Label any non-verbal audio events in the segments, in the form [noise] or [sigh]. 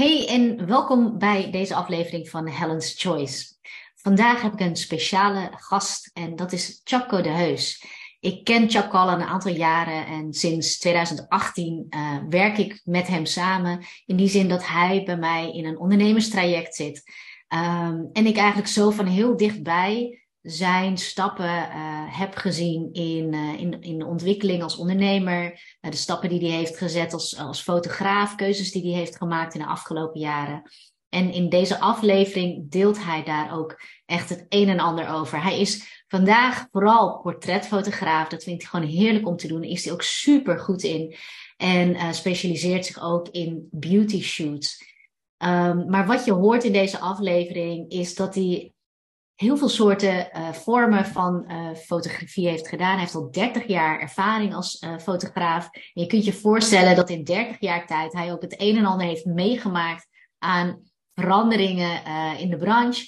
Hey en welkom bij deze aflevering van Helen's Choice. Vandaag heb ik een speciale gast en dat is Chapco de Heus. Ik ken Chapco al een aantal jaren en sinds 2018 uh, eh, werk ik met hem samen. In die zin dat hij bij mij in een ondernemerstraject zit. Um, en ik eigenlijk zo van heel dichtbij zijn stappen uh, heb gezien in, uh, in, in de ontwikkeling als ondernemer, uh, de stappen die hij heeft gezet als, als fotograaf, keuzes die hij heeft gemaakt in de afgelopen jaren. En in deze aflevering deelt hij daar ook echt het een en ander over. Hij is vandaag vooral portretfotograaf. Dat vindt hij gewoon heerlijk om te doen. Is hij ook super goed in. En specialiseert zich ook in beauty shoots. Um, maar wat je hoort in deze aflevering is dat hij heel veel soorten uh, vormen van uh, fotografie heeft gedaan. Hij heeft al 30 jaar ervaring als uh, fotograaf. Je kunt je voorstellen dat in 30 jaar tijd hij ook het een en ander heeft meegemaakt aan veranderingen in de branche.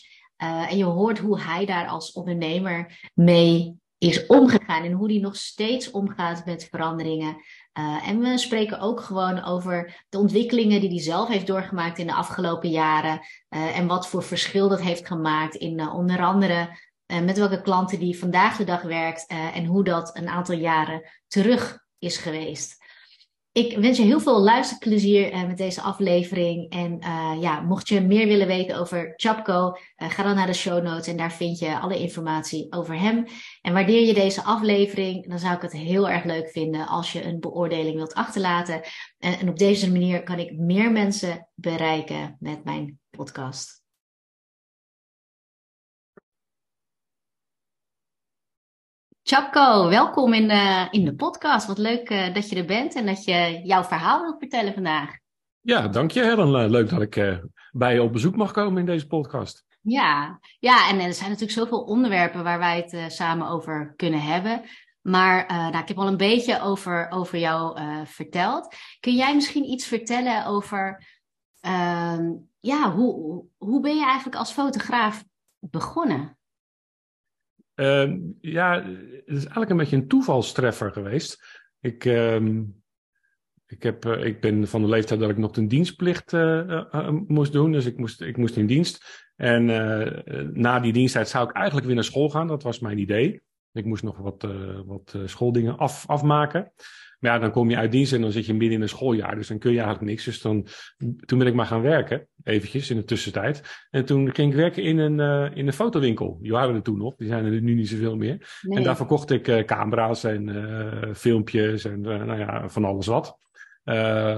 en je hoort hoe hij daar als ondernemer mee is omgegaan en hoe hij nog steeds omgaat met veranderingen. Uh, en we spreken ook gewoon over de ontwikkelingen die hij zelf heeft doorgemaakt in de afgelopen jaren. Uh, en wat voor verschil dat heeft gemaakt in uh, onder andere met welke klanten die vandaag de dag werkt en hoe dat een aantal jaren terug is geweest. Ik wens je heel veel luisterplezier uh, met deze aflevering. En uh, ja, mocht je meer willen weten over Chapco, uh, ga dan naar de show notes en daar vind je alle informatie over hem. En waardeer je deze aflevering, dan zou ik het heel erg leuk vinden als je een beoordeling wilt achterlaten. En, en op deze manier kan ik meer mensen bereiken met mijn podcast. Chapko, welkom in de, in de podcast. Wat leuk uh, dat je er bent en dat je jouw verhaal wilt vertellen vandaag. Ja, dank je Helen. Leuk dat ik uh, bij je op bezoek mag komen in deze podcast. Ja, ja en er zijn natuurlijk zoveel onderwerpen waar wij het uh, samen over kunnen hebben. Maar nou, ik heb al een beetje over, over jou verteld. Kun jij misschien iets vertellen over ehm, ja, hoe, hoe ben je eigenlijk als fotograaf begonnen? Uh, ja, het is eigenlijk een beetje een toevalstreffer geweest. Ik, uh, ik, heb, uh, ik ben van de leeftijd dat ik nog een dienstplicht uh, moest doen. Dus ik moest, ik moest in dienst. En na die diensttijd zou ik eigenlijk weer naar school gaan. Dat was mijn idee. Ik moest nog wat, wat schooldingen af, afmaken. Maar ja, dan kom je uit dienst en dan zit je midden in een schooljaar. Dus dan kun je eigenlijk niks. Dus dan, toen ben ik maar gaan werken, eventjes in de tussentijd. En toen ging ik werken in een, uh, in een fotowinkel. Die waren er toen nog, die zijn er nu niet zoveel meer. Nee. En daar verkocht ik uh, camera's en uh, filmpjes en nou ja, van alles wat.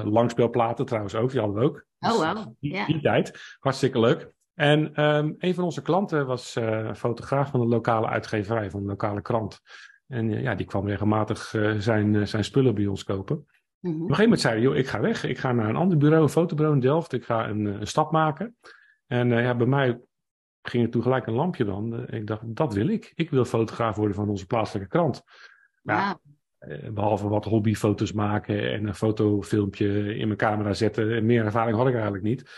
langspeelplaten trouwens ook, die hadden we ook. Oh, wow. Die, yeah. die tijd, hartstikke leuk. En um, een van onze klanten was fotograaf van de lokale uitgeverij, van de lokale krant. En eh, ja, die kwam regelmatig uh, zijn, uh, zijn spullen bij ons kopen. Mm -hmm. Op een gegeven moment zei hij, joh, ik ga weg. Ik ga naar een ander bureau, een fotobureau in Delft. Ik ga een, een stap maken. En ja, bij mij ging er toen gelijk een lampje dan. ik dacht, dat wil ik. Ik wil fotograaf worden van onze plaatselijke krant. Ja. behalve wat hobbyfoto's maken en een fotofilmpje in mijn camera zetten. Meer ervaring had ik eigenlijk niet.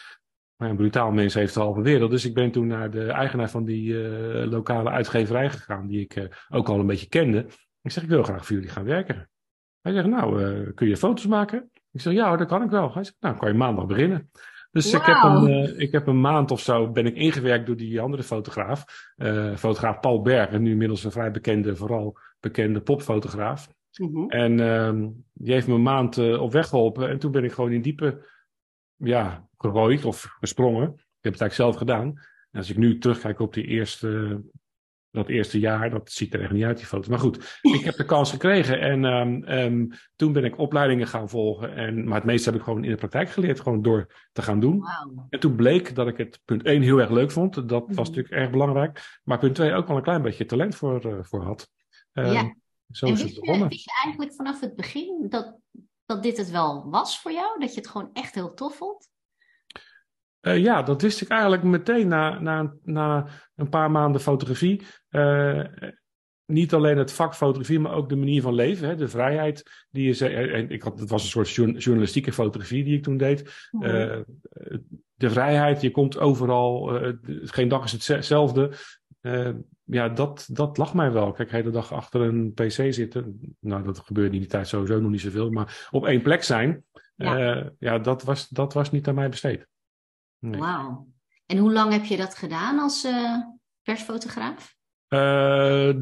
Maar een brutaal mens heeft de halve wereld. Dus ik ben toen naar de eigenaar van die uh, lokale uitgeverij gegaan, die ik uh, ook al een beetje kende. Ik zeg, ik wil graag voor jullie gaan werken. Hij zegt, nou, uh, kun je foto's maken? Ik zeg, ja, dat kan ik wel. Hij zegt, nou, kan je maandag beginnen. Dus wow. ik, heb een, ik heb een maand of zo ben ik ingewerkt door die andere fotograaf. fotograaf Paul Berg, en nu inmiddels een vrij bekende, vooral bekende popfotograaf. Mm -hmm. En ehm, die heeft me een maand op weg geholpen. En toen ben ik gewoon in diepe ja, gerooid of gesprongen. Ik heb het eigenlijk zelf gedaan. En als ik nu terugkijk op die eerste, dat eerste jaar, dat ziet er echt niet uit, die foto. Maar goed, ik heb de kans gekregen en um, um, toen ben ik opleidingen gaan volgen. En, maar het meeste heb ik gewoon in de praktijk geleerd, gewoon door te gaan doen. Wow. En toen bleek dat ik het punt 1 heel erg leuk vond. Dat was mm-hmm. natuurlijk erg belangrijk. Maar punt 2 ook wel een klein beetje talent voor, uh, voor had. Um, ja. Zo is het begonnen. Wist je eigenlijk vanaf het begin dat, dat dit het wel was voor jou? Dat je het gewoon echt heel tof vond? Uh, ja, dat wist ik eigenlijk meteen na, na, na een paar maanden fotografie. Uh, niet alleen het vak fotografie, maar ook de manier van leven. Hè, de vrijheid die je. En ik had, het was een soort journalistieke fotografie die ik toen deed. Uh, de vrijheid, je komt overal. geen dag is hetzelfde. Ja, dat, dat lag mij wel. Kijk, de hele dag achter een PC zitten. Nou, dat gebeurde in die tijd sowieso nog niet zoveel. Maar op één plek zijn. Ja, ja dat, was, dat was niet aan mij besteed. Nee. Wauw. En hoe lang heb je dat gedaan als uh, persfotograaf?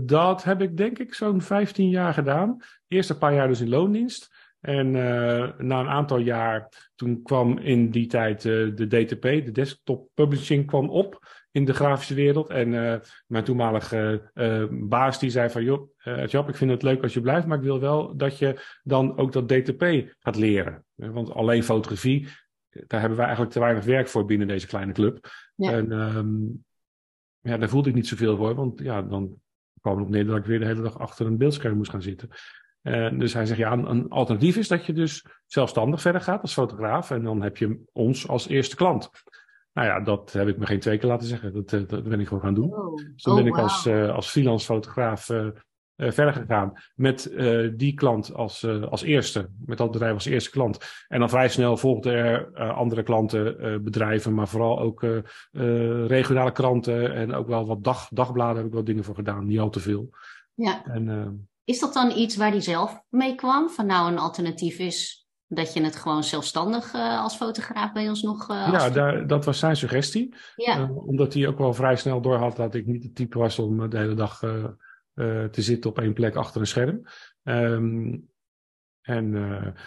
Dat heb ik denk ik zo'n 15 jaar gedaan. Eerst een paar jaar dus in loondienst. En uh, na een aantal jaar, toen kwam in die tijd uh, de DTP, de desktop publishing, kwam op in de grafische wereld. En uh, mijn toenmalige baas die zei van, joh, Job, ik vind het leuk als je blijft, maar ik wil wel dat je dan ook dat DTP gaat leren. Want alleen fotografie, daar hebben wij eigenlijk te weinig werk voor binnen deze kleine club. Ja. En um, ja, daar voelde ik niet zoveel voor, want ja, dan kwam het op neer dat ik weer de hele dag achter een beeldscherm moest gaan zitten. Uh, dus hij zegt, ja, een, een, alternatief is dat je dus zelfstandig verder gaat als fotograaf. En dan heb je ons als eerste klant. Nou ja, dat heb ik me geen twee keer laten zeggen. Dat, uh, dat ben ik gewoon gaan doen. Oh. Dus toen ben oh, ik als, uh, als freelance fotograaf verder gegaan. Met die klant als, als eerste. Met dat bedrijf als eerste klant. En dan vrij snel volgden er andere klanten, bedrijven. Maar vooral ook regionale kranten. En ook wel wat dag, dagbladen heb ik wel dingen voor gedaan. Niet al te veel. Ja. En, is dat dan iets waar hij zelf mee kwam? Van nou, een alternatief is dat je het gewoon zelfstandig uh, als fotograaf bij ons nog. Uh, ja, daar, dat was zijn suggestie. Ja. Uh, omdat hij ook wel vrij snel doorhad dat ik niet het type was om de hele dag te zitten op één plek achter een scherm. Um, en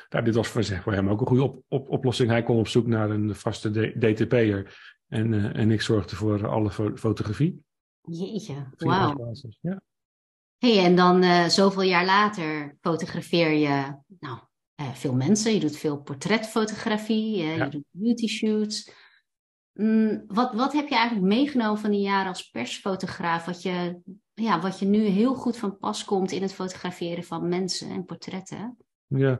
nou, dit was voor, voor hem ook een goede op, op, oplossing. Hij kon op zoek naar een vaste DTP'er. En, en ik zorgde voor alle fo fotografie. Jeetje, wauw. Ja hey, en dan zoveel jaar later fotografeer je nou, uh, veel mensen. Je doet veel portretfotografie, uh, ja. je doet beauty shoots. Mm, wat, wat heb je eigenlijk meegenomen van die jaren als persfotograaf? Wat je, ja, wat je nu heel goed van pas komt in het fotograferen van mensen en portretten? Ja,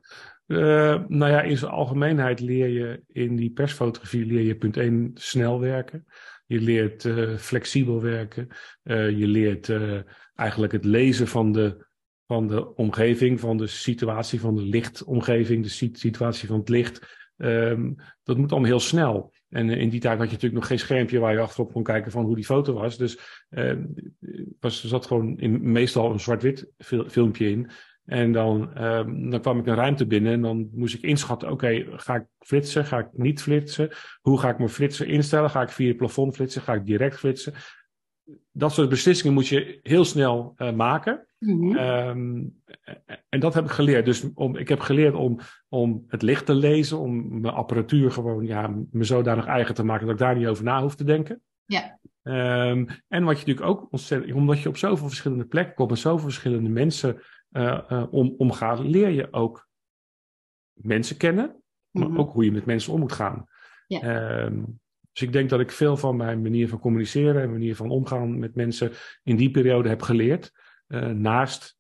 nou ja, in zijn algemeenheid leer je in die persfotografie leer je punt 1 snel werken. Je leert uh, flexibel werken. Uh, je leert eigenlijk het lezen van de, van de omgeving, van de situatie, van de lichtomgeving, de situatie van het licht. Um, dat moet allemaal heel snel. En in die tijd had je natuurlijk nog geen schermpje waar je achterop kon kijken van hoe die foto was. Dus was, er zat gewoon in, meestal een zwart-wit filmpje in. En dan, um, dan kwam ik een ruimte binnen en dan moest ik inschatten, oké, ga ik flitsen, ga ik niet flitsen? Hoe ga ik mijn flitsen instellen? Ga ik via het plafond flitsen? Ga ik direct flitsen? Dat soort beslissingen moet je heel snel uh, maken. Mm-hmm. um, en dat heb ik geleerd. Dus om, ik heb geleerd om, om het licht te lezen, om mijn apparatuur gewoon ja, me zodanig eigen te maken dat ik daar niet over na hoef te denken. Ja. Um, en wat je natuurlijk ook ontzettend, omdat je op zoveel verschillende plekken komt en zoveel verschillende mensen uh, uh, om, omgaat, leer je ook mensen kennen, maar mm-hmm. ook hoe je met mensen om moet gaan. Ja. Um, dus ik denk dat ik veel van mijn manier van communiceren en manier van omgaan met mensen in die periode heb geleerd. Uh, naast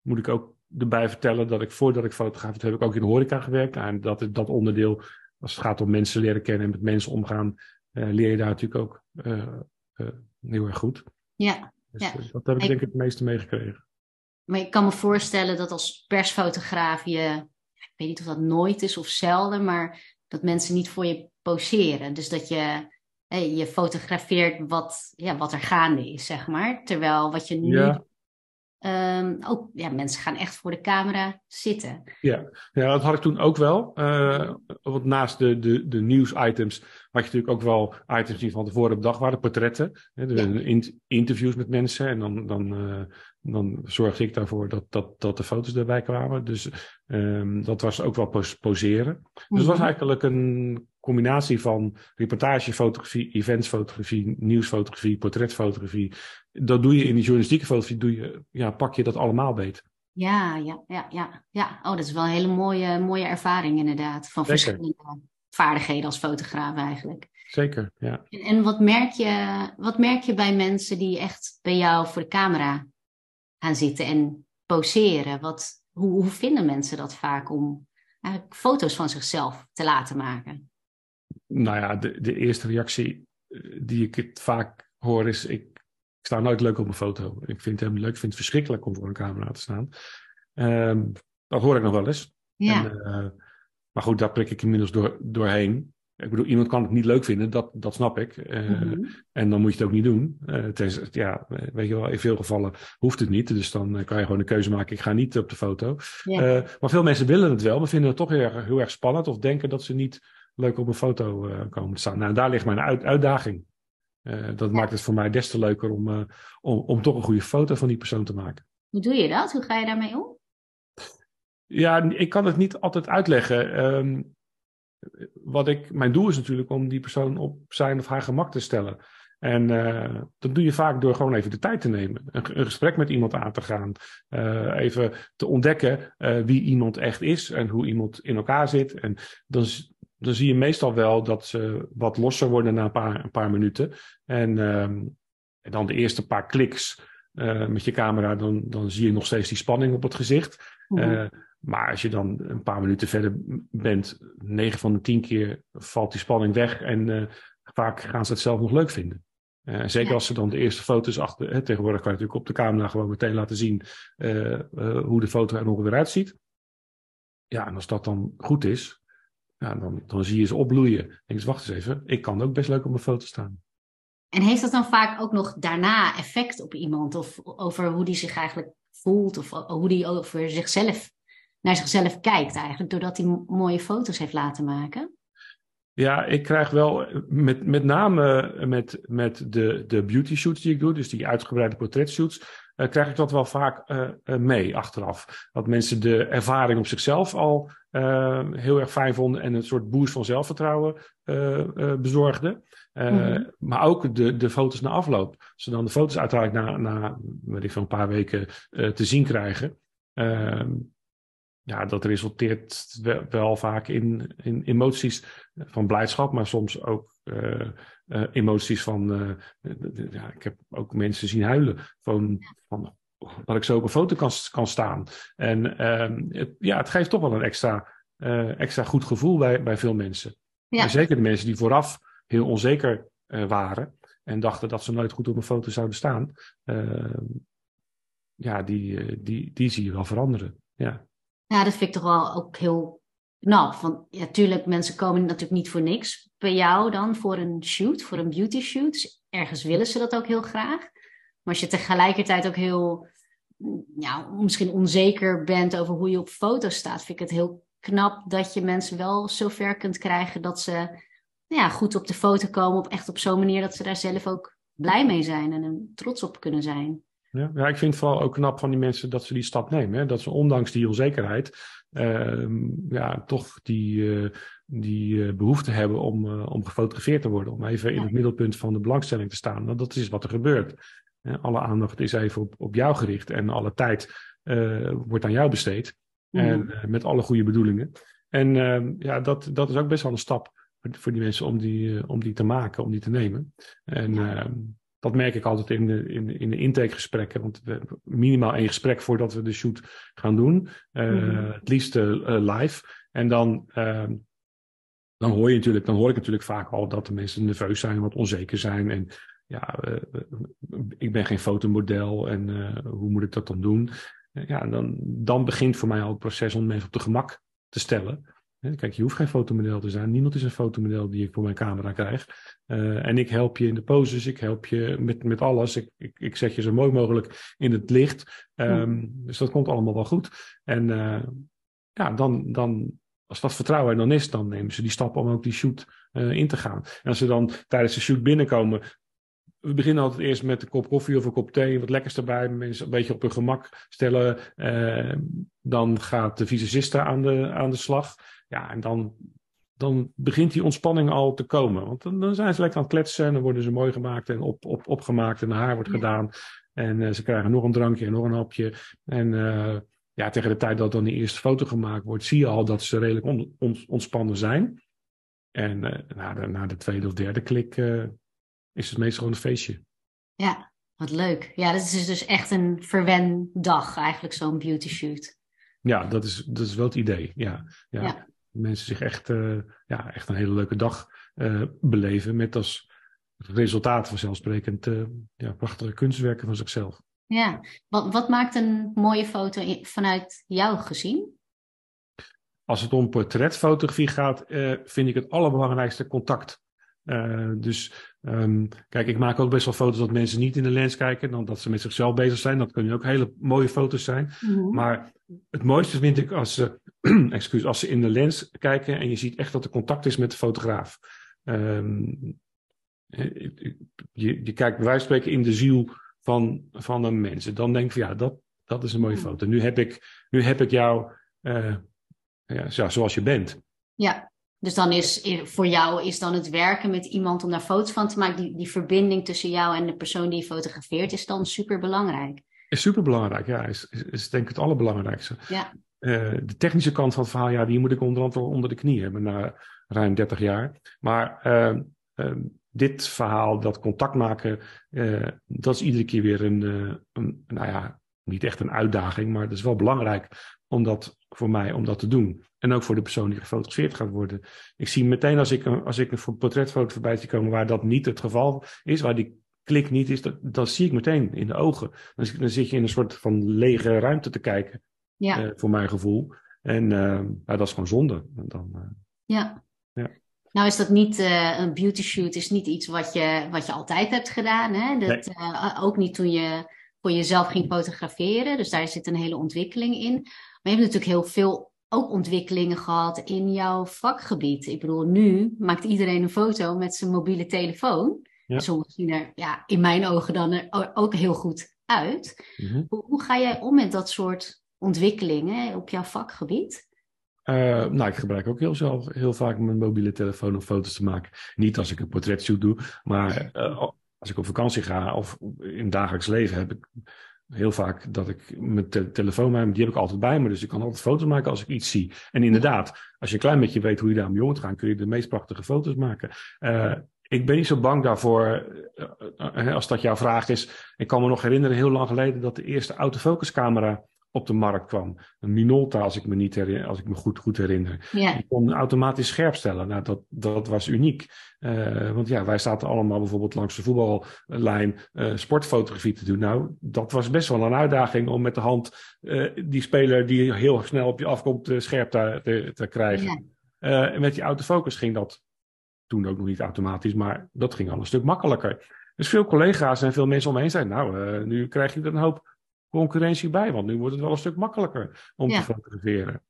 moet ik ook erbij vertellen dat ik voordat ik fotograaf heb, heb ik ook in de horeca gewerkt. En dat, dat onderdeel, als het gaat om mensen leren kennen en met mensen omgaan, leer je daar natuurlijk ook heel erg goed. Ja. Dus, ja. dat heb ik denk ik het meeste meegekregen. Maar ik kan me voorstellen dat als persfotograaf je, ik weet niet of dat nooit is of zelden, maar dat mensen niet voor je poseren. Dus dat je, je fotografeert wat, ja, wat er gaande is, zeg maar. Terwijl wat je nu ja. Um, ook, ja, mensen gaan echt voor de camera zitten. Ja, ja dat had ik toen ook wel. Uh, want naast de, de, de nieuwsitems had je natuurlijk ook wel items die van tevoren op dag waren, portretten. Hè, ja. in, interviews met mensen. En dan, dan, uh, dan zorgde ik daarvoor dat, dat, dat de foto's erbij kwamen. Dus um, dat was ook wel pos poseren. Mm -hmm. Dus het was mhm. eigenlijk een combinatie van reportagefotografie, eventsfotografie, nieuwsfotografie, portretfotografie. Dat doe je in die journalistieke fotografie, doe je, ja, pak je dat allemaal beet. Ja, ja, ja, ja, ja. Oh, dat is wel een hele mooie, mooie ervaring inderdaad. Van Zeker. verschillende vaardigheden als fotograaf eigenlijk. Zeker, ja. En, en, wat, merk je, wat merk je bij mensen die echt bij jou voor de camera gaan zitten en poseren? Wat, hoe, hoe vinden mensen dat vaak om eigenlijk foto's van zichzelf te laten maken? nou ja, de, de eerste reactie eh, die ik het vaak hoor is: ik, ik sta nooit leuk op een foto. Ik vind het helemaal leuk, ik vind het verschrikkelijk om voor een camera te staan. Um, dat hoor ik nog wel eens. Ja. En, uh, maar goed, daar prik ik inmiddels door, doorheen. Ik bedoel, iemand kan het niet leuk vinden, dat, dat snap ik. Uh, mm-hmm. En dan moet je het ook niet doen. Uh, tenzij, ja, weet je wel, in veel gevallen hoeft het niet. Dus dan kan je gewoon een keuze maken, ik ga niet op de foto. Uh, maar veel mensen willen het wel, maar vinden het toch heel erg, heel erg spannend. Of denken dat ze niet leuk op een foto komen te staan. Nou, daar ligt mijn uitdaging. dat maakt het voor mij des te leuker om, om, om toch een goede foto van die persoon te maken. Hoe doe je dat? Hoe ga je daarmee om? Ja, ik kan het niet altijd uitleggen. Ehm, wat ik, mijn doel is natuurlijk om die persoon op zijn of haar gemak te stellen. En uh, dat doe je vaak door gewoon even de tijd te nemen. Een, een gesprek met iemand aan te gaan. Uh, even te ontdekken uh, wie iemand echt is en hoe iemand in elkaar zit. En dan, dan zie je meestal wel dat ze wat losser worden na een paar, een paar minuten. En, en dan de eerste paar kliks met je camera, dan, dan zie je nog steeds die spanning op het gezicht. Mm maar als je dan een paar minuten verder bent, 9 van de 10 keer valt die spanning weg en uh, vaak gaan ze het zelf nog leuk vinden. Uh, zeker als ze dan de eerste foto's achter. Hè, tegenwoordig kan je natuurlijk op de camera gewoon meteen laten zien uh, hoe de foto er ongeveer uitziet. Ja, en als dat dan goed is, ja, dan, dan zie je ze opbloeien. Denk eens, wacht eens even, ik kan ook best leuk op mijn foto staan. En heeft dat dan vaak ook nog daarna effect op iemand? Of over hoe die zich eigenlijk voelt? Of hoe die over zichzelf naar zichzelf kijkt eigenlijk, doordat hij mooie foto's heeft laten maken? Ja, ik krijg wel met, met name met, met de, de beauty shoots die ik doe, dus die uitgebreide portretshoots, uh, krijg ik dat wel vaak uh, mee achteraf. Dat mensen de ervaring op zichzelf al uh, heel erg fijn vonden en een soort boost van zelfvertrouwen bezorgden. Mm-hmm. Maar ook de, de foto's na afloop. Ze dan de foto's uiteindelijk na, na weet ik, van een paar weken te zien krijgen. Ja, dat resulteert wel, vaak in, in emoties van blijdschap, maar soms ook uh, uh, emoties van. Uh, ja, ik heb ook mensen zien huilen van, van dat ik zo op een foto kan, kan staan. En ehm, het, ja, het geeft toch wel een extra, extra goed gevoel bij, bij veel mensen. Ja. zeker de mensen die vooraf heel onzeker waren en dachten dat ze nooit goed op een foto zouden staan. Ehm, ja, die, die, die zie je wel veranderen. Ja. Ja, dat vind ik toch wel ook heel knap. Want ja, tuurlijk, mensen komen natuurlijk niet voor niks bij jou dan voor een shoot, voor een beauty shoot. Dus ergens willen ze dat ook heel graag. Maar als je tegelijkertijd ook heel, ja, misschien onzeker bent over hoe je op foto's staat, vind ik het heel knap dat je mensen wel zover kunt krijgen dat ze ja, goed op de foto komen, op echt op zo'n manier dat ze daar zelf ook blij mee zijn en trots op kunnen zijn. Ja, ja, ik vind het vooral ook knap van die mensen dat ze die stap nemen. Hè? Dat ze ondanks die onzekerheid uh, ja, toch die, uh, die uh, behoefte hebben om, eh, om gefotografeerd te worden. Om even in het middelpunt van de belangstelling te staan. Want dat is wat er gebeurt. alle aandacht is even op, op jou gericht en alle tijd wordt aan jou besteed. Mm. En met alle goede bedoelingen. En ehm, ja, dat, dat is ook best wel een stap voor die mensen om die, om die te maken, om die te nemen. En ehm, dat merk ik altijd in de, in, in de intakegesprekken. Want we hebben minimaal één gesprek voordat we de shoot gaan doen. Uh, mm-hmm. Het liefst uh, live. En dan, uh, dan hoor je natuurlijk, dan hoor ik natuurlijk vaak al dat de mensen nerveus zijn, wat onzeker zijn. En ja, ik ben geen fotomodel en hoe moet ik dat dan doen? ja, dan, dan begint voor mij al het proces om mensen op de gemak te stellen. Kijk, je hoeft geen fotomodel te zijn. Niemand is een fotomodel die ik voor mijn camera krijg. Uh, en ik help je in de poses, ik help je met, met alles. Ik, ik, ik zet je zo mooi mogelijk in het licht. Um, Dus dat komt allemaal wel goed. En uh, ja, dan, dan, als dat vertrouwen er dan is, dan nemen ze die stap om ook die shoot uh, in te gaan. En als ze dan tijdens de shoot binnenkomen, we beginnen altijd eerst met een kop koffie of een kop thee, wat lekkers erbij, mensen een beetje op hun gemak stellen. Uh, dan gaat de visagiste aan de, aan de slag. Ja, en dan, dan begint die ontspanning al te komen. Want dan, dan zijn ze lekker aan het kletsen en dan worden ze mooi gemaakt en op, op, opgemaakt en haar wordt gedaan. En uh, ze krijgen nog een drankje en nog een hapje. En uh, ja, tegen de tijd dat dan die eerste foto gemaakt wordt, zie je al dat ze redelijk on, on, ontspannen zijn. En uh, na, de, na de tweede of derde klik is het meestal gewoon een feestje. Ja, wat leuk. Ja, dat is dus echt een verwen dag eigenlijk, zo'n beauty shoot. Ja, dat is, dat is wel het idee. Ja, ja. ja mensen zich echt, uh, ja, echt een hele leuke dag uh, beleven. Met als resultaat vanzelfsprekend uh, ja, prachtige kunstwerken van zichzelf. Ja, wat, wat maakt een mooie foto vanuit jouw gezien? Als het om portretfotografie gaat, vind ik het allerbelangrijkste contact. Uh, dus um, kijk, ik maak ook best wel foto's dat mensen niet in de lens kijken, dan dat ze met zichzelf bezig zijn. Dat kunnen ook hele mooie foto's zijn. Mm-hmm. Maar het mooiste vind ik als ze, [clears throat] excuus, als ze in de lens kijken en je ziet echt dat er contact is met de fotograaf. Um, je, je kijkt bij wijze van spreken in de ziel van, van een mens. Dan denk ik van ja, dat, dat is een mooie foto. Nu heb ik, nu heb ik jou uh, ja, zoals je bent. Ja, dus dan is voor jou is dan het werken met iemand om daar foto's van te maken, die, die verbinding tussen jou en de persoon die je fotografeert, is dan super belangrijk. Is super belangrijk, ja. Is, is, is, denk ik het allerbelangrijkste. Ja. Uh, de technische kant van het verhaal, ja, die moet ik onder andere onder de knie hebben na ruim 30 jaar. Maar uh, uh, dit verhaal, dat contact maken, dat is iedere keer weer een, een, nou ja, niet echt een uitdaging, maar het is wel belangrijk om dat voor mij om dat te doen. En ook voor de persoon die gefotografeerd gaat worden. Ik zie meteen als ik, als ik een portretfoto voorbij zie komen waar dat niet het geval is, waar die klik niet is, dat, dat zie ik meteen in de ogen. Dan, dan zit je in een soort van lege ruimte te kijken, ja. uh, voor mijn gevoel. En uh, ja, dat is gewoon zonde. Dan, uh, ja. ja. Nou is dat niet, een beauty shoot is niet iets wat je, wat je altijd hebt gedaan. Hè? Dat, nee. ook niet toen je voor jezelf ging fotograferen. Dus daar zit een hele ontwikkeling in. Maar je hebt natuurlijk heel veel ook ontwikkelingen gehad in jouw vakgebied. Ik bedoel, nu maakt iedereen een foto met zijn mobiele telefoon. Ja. Sommigen zien er ja, in mijn ogen dan ook heel goed uit. Mhm. hoe, hoe, ga jij om met dat soort ontwikkelingen op jouw vakgebied? Uh, nou, ik gebruik ook heel, zelf, heel vaak mijn mobiele telefoon om foto's te maken. Niet als ik een portretshoot doe, maar uh, als ik op vakantie ga of in dagelijks leven heb ik heel vaak dat ik mijn telefoon heb, die heb ik altijd bij me. Dus ik kan altijd foto's maken als ik iets zie. En inderdaad, als je een klein beetje weet hoe je daar om te gaan, kun je de meest prachtige foto's maken. Uh, ik ben niet zo bang daarvoor, uh, als dat jouw vraag is. Ik kan me nog herinneren, heel lang geleden, dat de eerste autofocuscamera op de markt kwam. Een Minolta, als ik me, niet herinner, als ik me goed, goed herinner. Ja. Kon automatisch scherp stellen. Nou, dat, dat was uniek. Uh, want ja, wij zaten allemaal bijvoorbeeld langs de voetballijn uh, sportfotografie te doen. Nou, dat was best wel een uitdaging om met de hand uh, die speler die heel snel op je afkomt scherp te, te, te krijgen. Ja. met die autofocus ging dat toen ook nog niet automatisch, maar dat ging al een stuk makkelijker. Dus veel collega's en veel mensen om me heen zeiden, nou, nu krijg je er een hoop concurrentie bij, want nu wordt het wel een stuk makkelijker om te fotograferen.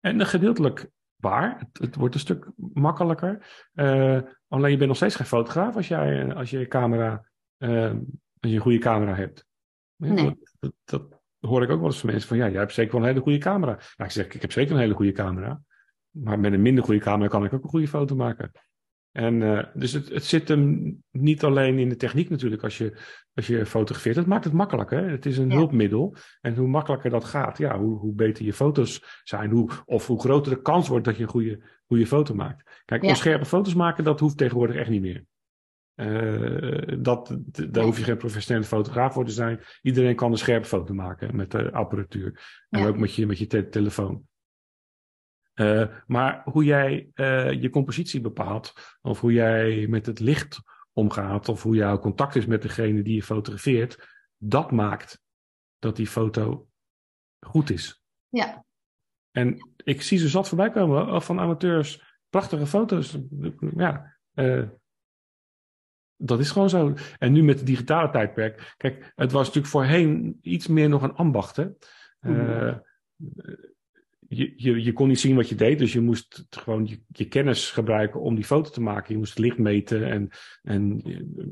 En gedeeltelijk waar, het, het, wordt een stuk makkelijker. Uh, alleen je bent nog steeds geen fotograaf als, jij, als je camera, uh, als je een goede camera hebt. Nee. Dat, dat, hoor ik ook wel eens van mensen van, ja, jij hebt zeker wel een hele goede camera. Ja, ik zeg, ik heb zeker een hele goede camera. Maar met een minder goede camera kan ik ook een goede foto maken. En uh, dus het, het zit hem niet alleen in de techniek natuurlijk als je, als je fotografeert. Het maakt het makkelijker. Het is een hulpmiddel. En hoe makkelijker dat gaat, ja, hoe, hoe beter je foto's zijn. Hoe, of hoe groter de kans wordt dat je een goede, goede foto maakt. Kijk, ja. scherpe foto's maken, dat hoeft tegenwoordig echt niet meer. Uh, dat, daar hoef je geen professionele fotograaf voor te zijn. Iedereen kan een scherpe foto maken met de apparatuur. En ook met je, met je te telefoon. Uh, maar hoe jij uh, je compositie bepaalt, of hoe jij met het licht omgaat, of hoe jouw contact is met degene die je fotografeert, dat maakt dat die foto goed is. Ja. En ik zie ze zat voorbij komen van amateurs, prachtige foto's. Ja, uh, dat is gewoon zo. En nu met het digitale tijdperk. Kijk, het was natuurlijk voorheen iets meer nog een ambacht. Hè? Mm je, je, je kon niet zien wat je deed, dus je moest gewoon je, je, kennis gebruiken om die foto te maken. Je moest het licht meten en, en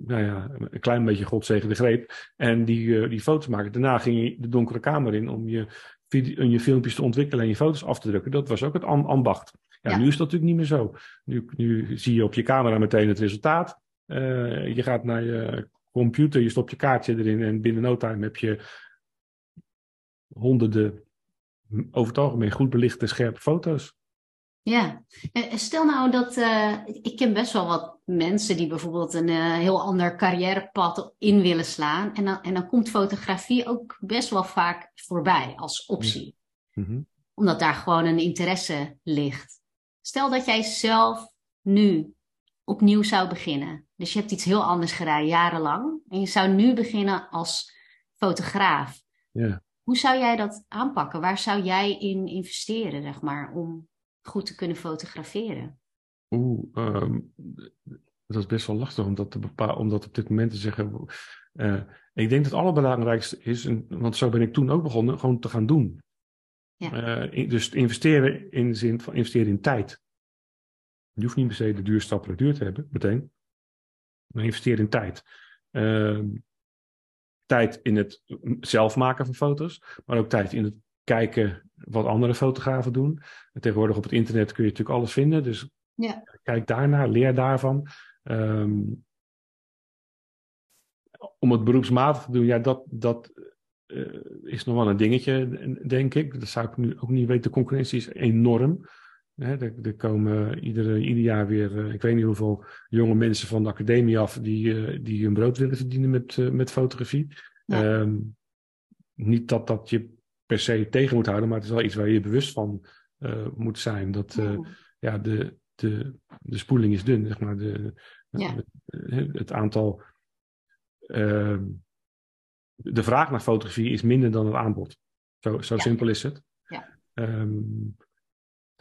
nou ja, een klein beetje God zegen de greep. En die, uh, die foto's maken. Daarna ging je de donkere kamer in om je, je filmpjes te ontwikkelen en je foto's af te drukken. Dat was ook het ambacht. Ja, ja, nu is dat natuurlijk niet meer zo. Nu, nu zie je op je camera meteen het resultaat. Uh, je gaat naar je computer, je stopt je kaartje erin en binnen no time heb je honderden over het algemeen goed belichte, scherpe foto's. Ja, stel nou dat uh, ik ken best wel wat mensen die bijvoorbeeld een uh, heel ander carrièrepad in willen slaan. En dan, en dan komt fotografie ook best wel vaak voorbij als optie. Mm Omdat daar gewoon een interesse ligt. Stel dat jij zelf nu opnieuw zou beginnen. Dus je hebt iets heel anders gedaan, jarenlang. En je zou nu beginnen als fotograaf. Ja. Hoe zou jij dat aanpakken? Waar zou jij in investeren, zeg maar, om goed te kunnen fotograferen? Oeh, um, dat is best wel lastig om dat, te bepalen, om dat op dit moment te zeggen. Uh, ik denk dat het allerbelangrijkste is, en, want zo ben ik toen ook begonnen, gewoon te gaan doen. Ja. Uh, dus investeren in de zin van investeren in tijd. Je hoeft niet per se de duurste apparatuur te hebben, meteen. Maar investeer in tijd. Uh, tijd in het zelf maken van foto's, maar ook tijd in het kijken wat andere fotografen doen. En tegenwoordig op het internet kun je natuurlijk alles vinden, dus ja. kijk daarnaar, leer daarvan. Um, om het beroepsmatig te doen, ja, dat, dat uh, is nog wel een dingetje, denk ik. Dat zou ik nu ook niet weten. De concurrentie is enorm. Hè, er, er, komen iedere, ieder jaar weer, uh, ik weet niet hoeveel jonge mensen van de academie af die, uh, die hun brood willen verdienen met, met fotografie. Ja. Um, niet dat dat je per se tegen moet houden, maar het is wel iets waar je bewust van moet zijn. Dat ja. ja, de, de, de spoeling is dun, zeg maar. De, ja. het aantal Ehm, de vraag naar fotografie is minder dan het aanbod. Zo, zo simpel is het. Ja. Um,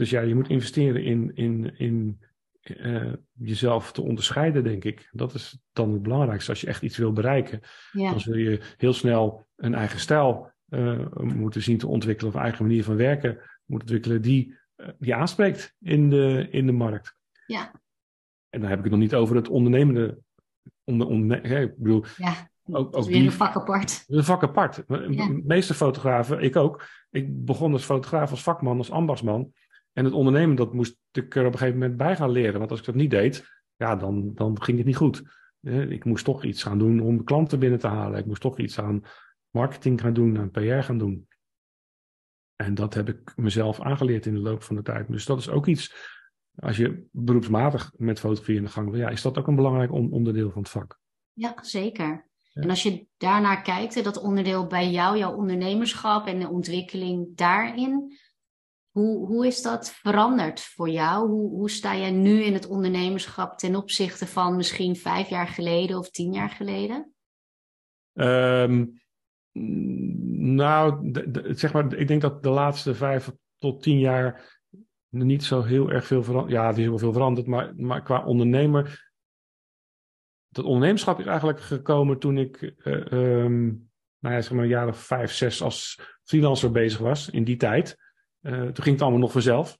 dus ja, je moet investeren in, in, in uh, jezelf te onderscheiden, denk ik. Dat is dan het belangrijkste. Als je echt iets wil bereiken, ja. dan zul je heel snel een eigen stijl uh, moeten zien te ontwikkelen, of een eigen manier van werken moeten ontwikkelen, die, uh, die aanspreekt in de, in de markt. Ja. En dan heb ik het nog niet over het ondernemende onder, onder, ik bedoel, ja, ook, ook die, een vak apart. Een vak apart. De meeste fotografen, ik ook. Ik begon als fotograaf, als vakman, als ambachtsman. En het ondernemen, dat moest ik er op een gegeven moment bij gaan leren. Want als ik dat niet deed, ja, dan, dan ging het niet goed. Ik moest toch iets gaan doen om klanten binnen te halen. Ik moest toch iets aan marketing gaan doen, aan PR gaan doen. En dat heb ik mezelf aangeleerd in de loop van de tijd. Dus dat is ook iets als je beroepsmatig met fotografie in de gang wil, ja, is dat ook een belangrijk onderdeel van het vak. Ja, zeker. En als je daarnaar kijkt, dat onderdeel bij jou, jouw ondernemerschap en de ontwikkeling daarin, hoe, hoe is dat veranderd voor jou? Hoe, hoe sta jij nu in het ondernemerschap ten opzichte van misschien vijf jaar geleden of tien jaar geleden? Um, nou, zeg maar, ik denk dat de laatste vijf tot tien jaar niet zo heel erg veel veranderd. Ja, er is heel veel veranderd, maar, maar qua ondernemer. Dat ondernemerschap is eigenlijk gekomen toen ik, uh, um, nou ja, zeg maar, een jaar of vijf, zes als freelancer bezig was in die tijd. Uh, toen ging het allemaal nog vanzelf.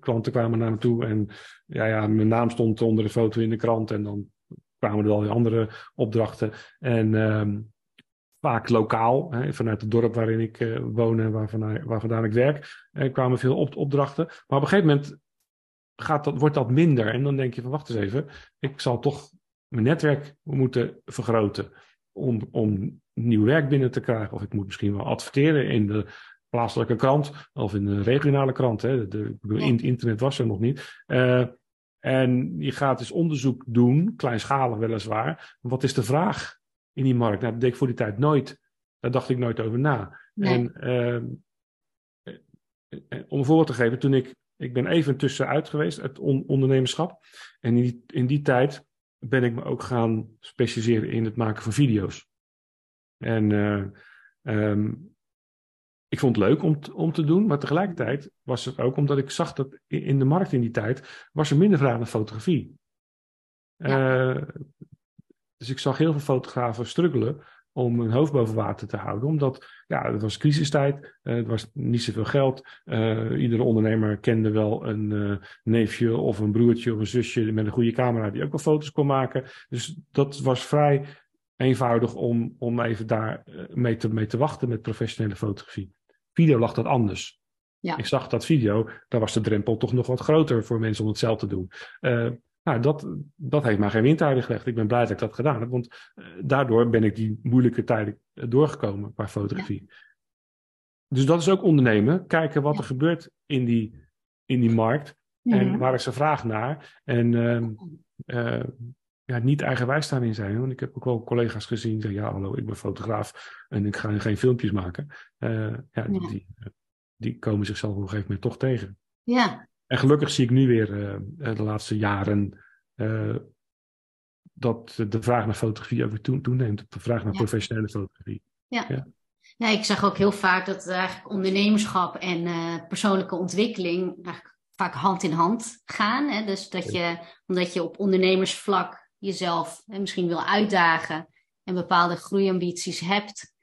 Klanten kwamen naar me toe en ja, ja, mijn naam stond onder de foto in de krant en dan kwamen er al andere opdrachten. En um, vaak lokaal, hè, vanuit het dorp waarin ik uh, woon en waar, waar vandaan ik werk, kwamen veel op, opdrachten. Maar op een gegeven moment gaat dat, wordt dat minder. En dan denk je van wacht eens even, ik zal toch mijn netwerk moeten vergroten om, om nieuw werk binnen te krijgen. Of ik moet misschien wel adverteren in de plaatselijke krant of in de regionale krant. Hè. De, de internet was er nog niet. Uh, en je gaat dus onderzoek doen, kleinschalig weliswaar. Wat is de vraag in die markt. Nou, dat deed ik voor die tijd nooit. Daar dacht ik nooit over na. En uh, om een voorbeeld te geven, toen ik, ik ben even tussenuit geweest, het on, ondernemerschap. En in die, in die tijd ben ik me ook gaan specialiseren in het maken van video's. En uh, um, ik vond het leuk om, om te doen, maar tegelijkertijd was het ook omdat ik zag dat in de markt in die tijd was er minder vraag naar fotografie. Ja. Uh, dus ik zag heel veel fotografen struggelen om hun hoofd boven water te houden. Omdat, ja, het was crisistijd, uh, het was niet zoveel geld. Uh, iedere ondernemer kende wel een uh, neefje of een broertje of een zusje met een goede camera die ook wel foto's kon maken. Dus dat was vrij eenvoudig om, om even daar mee te, mee te wachten met professionele fotografie. Video lag dat anders. Ja. Ik zag dat video, daar was de drempel toch nog wat groter voor mensen om het zelf te doen. Nou, dat, dat heeft mij geen windeieren gelegd. Ik ben blij dat ik dat gedaan heb, want uh, daardoor ben ik die moeilijke tijden doorgekomen qua fotografie. Ja. Dus dat is ook ondernemen. Kijken wat ja. er gebeurt in die, in die markt en waar is er vraag naar. En uh, ja, niet eigenwijs daarin zijn. Want ik heb ook wel collega's gezien die zeggen, ja hallo, ik ben fotograaf en ik ga geen filmpjes maken. ja, die, die, die komen zichzelf op een gegeven moment toch tegen. Ja, en gelukkig zie ik nu weer uh, de laatste jaren uh, dat de vraag naar fotografie ook weer toeneemt. De vraag naar ja. professionele fotografie. Ja. ja. Ja, ik zeg ook heel vaak dat eigenlijk ondernemerschap en persoonlijke ontwikkeling eigenlijk vaak hand in hand gaan. Hè? Dus dat je, omdat je op ondernemersvlak jezelf hè, misschien wil uitdagen en bepaalde groeiambities hebt,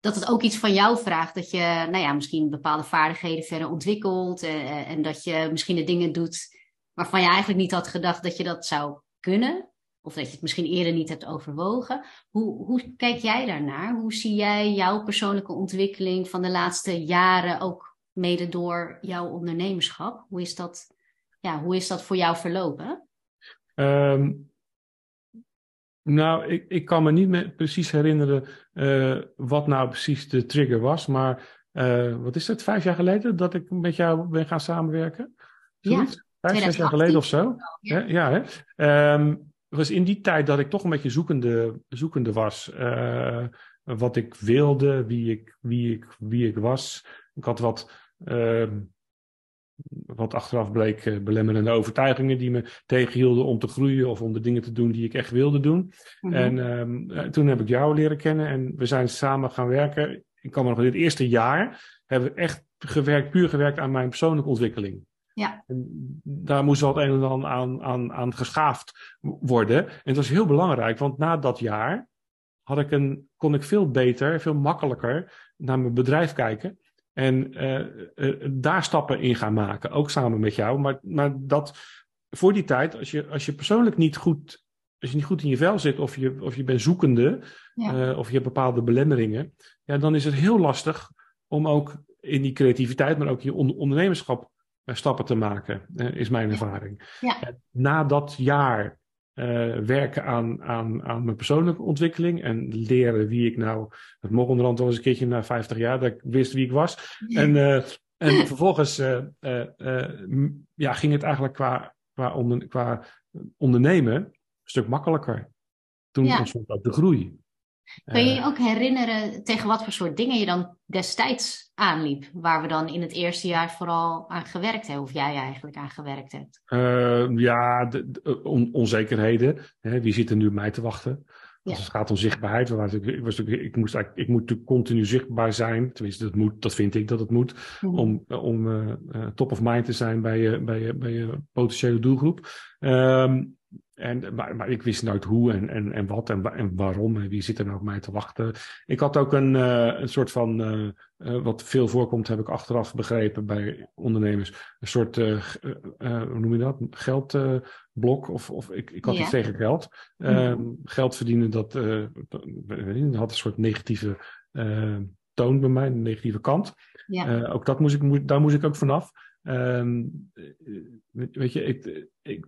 dat het ook iets van jou vraagt. Dat je nou ja, misschien bepaalde vaardigheden verder ontwikkelt uh, en dat je misschien de dingen doet waarvan je eigenlijk niet had gedacht dat je dat zou kunnen. Of dat je het misschien eerder niet hebt overwogen. Hoe, hoe kijk jij daarnaar? Hoe zie jij jouw persoonlijke ontwikkeling van de laatste jaren ook mede door jouw ondernemerschap? Hoe is dat, ja, hoe is dat voor jou verlopen? Um, nou, ik, ik kan me niet meer precies herinneren uh, wat nou precies de trigger was. Maar uh, wat is het, vijf jaar geleden dat ik met jou ben gaan samenwerken? Zoiets? Ja. Vijf, zes jaar geleden of zo? Ja, ja hè? Um, was in die tijd dat ik toch een beetje zoekende, zoekende was. Uh, wat ik wilde, wie ik, wie, ik, wie ik was. Ik had wat, uh, wat achteraf bleek uh, belemmerende overtuigingen die me tegenhielden om te groeien of om de dingen te doen die ik echt wilde doen. Mm -hmm. En um, toen heb ik jou leren kennen en we zijn samen gaan werken. Ik kan me nog in het eerste jaar hebben we echt gewerkt, puur gewerkt aan mijn persoonlijke ontwikkeling. Ja. En daar moest wel het een en ander aan, aan, aan geschaafd worden. En het was heel belangrijk, want na dat jaar had ik een, kon ik veel beter, veel makkelijker naar mijn bedrijf kijken. En uh, uh, daar stappen in gaan maken, ook samen met jou. Maar, maar dat voor die tijd, als je, als je persoonlijk niet goed, als je niet goed in je vel zit, of je, of je bent zoekende, ja. uh, of je hebt bepaalde belemmeringen, ja, dan is het heel lastig om ook in die creativiteit, maar ook je ondernemerschap stappen te maken, is mijn ervaring. Ja. Na dat jaar uh, werken aan, aan, aan mijn persoonlijke ontwikkeling en leren wie ik nou. Het mocht onderhand wel eens een keertje na 50 jaar dat ik wist wie ik was. Ja. En, uh, en vervolgens uh, ja, ging het eigenlijk qua, qua, onder, qua ondernemen een stuk makkelijker. Toen ja. ontstond ook de groei. Kun je je ook herinneren tegen wat voor soort dingen je dan destijds aanliep? Waar we dan in het eerste jaar vooral aan gewerkt hebben, of jij eigenlijk aan gewerkt hebt? Uh, ja, de, de on onzekerheden. Hè, wie zit er nu op mij te wachten? Als het gaat om zichtbaarheid, was ik, was ik, ik, moest, ik moet natuurlijk continu zichtbaar zijn. Tenminste, dat, moet, dat vind ik dat het moet. Mm -hmm. Om, om uh, top of mind te zijn bij je, bij je, bij je potentiële doelgroep. Um, en, maar, maar, ik wist nooit hoe en, en, en wat en, en waarom en wie zit er nou op mij te wachten. Ik had ook een, uh, een soort van, uh, uh, wat veel voorkomt, heb ik achteraf begrepen bij ondernemers. Een soort, hoe noem je dat? Geldblok. of, of ik, ik had ja. iets tegen geld. Mm. Geld verdienen, dat, dat had een soort negatieve toon bij mij, een negatieve kant. Ja. ook dat moest ik, daar moest ik ook vanaf. Um, weet je, ik, ik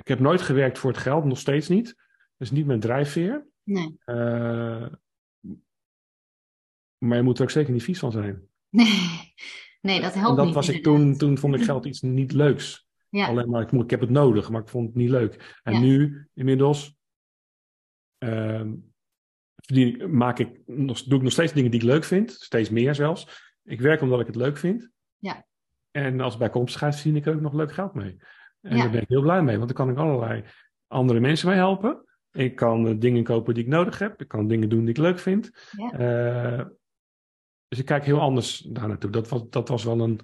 ik heb nooit gewerkt voor het geld, nog steeds niet. Dat is niet mijn drijfveer. Nee. Uh, maar je moet er ook zeker niet vies van zijn. Nee, nee dat helpt en dat niet. was ik toen, toen vond ik geld iets niet leuks. Ja. Alleen maar, ik, heb het nodig, maar ik vond het niet leuk. En ja. nu, inmiddels, uh, verdien, maak ik, nog, doe ik nog steeds dingen die ik leuk vind. Steeds meer zelfs. Ik werk omdat ik het leuk vind. Ja. En als bijkomstigheid verdien ik er ook nog leuk geld mee. En ja. daar ben ik heel blij mee, want dan kan ik allerlei andere mensen mee helpen. Ik kan uh, dingen kopen die ik nodig heb. Ik kan dingen doen die ik leuk vind. Ja. Uh, dus ik kijk heel anders daar naartoe. Dat was, dat was wel een,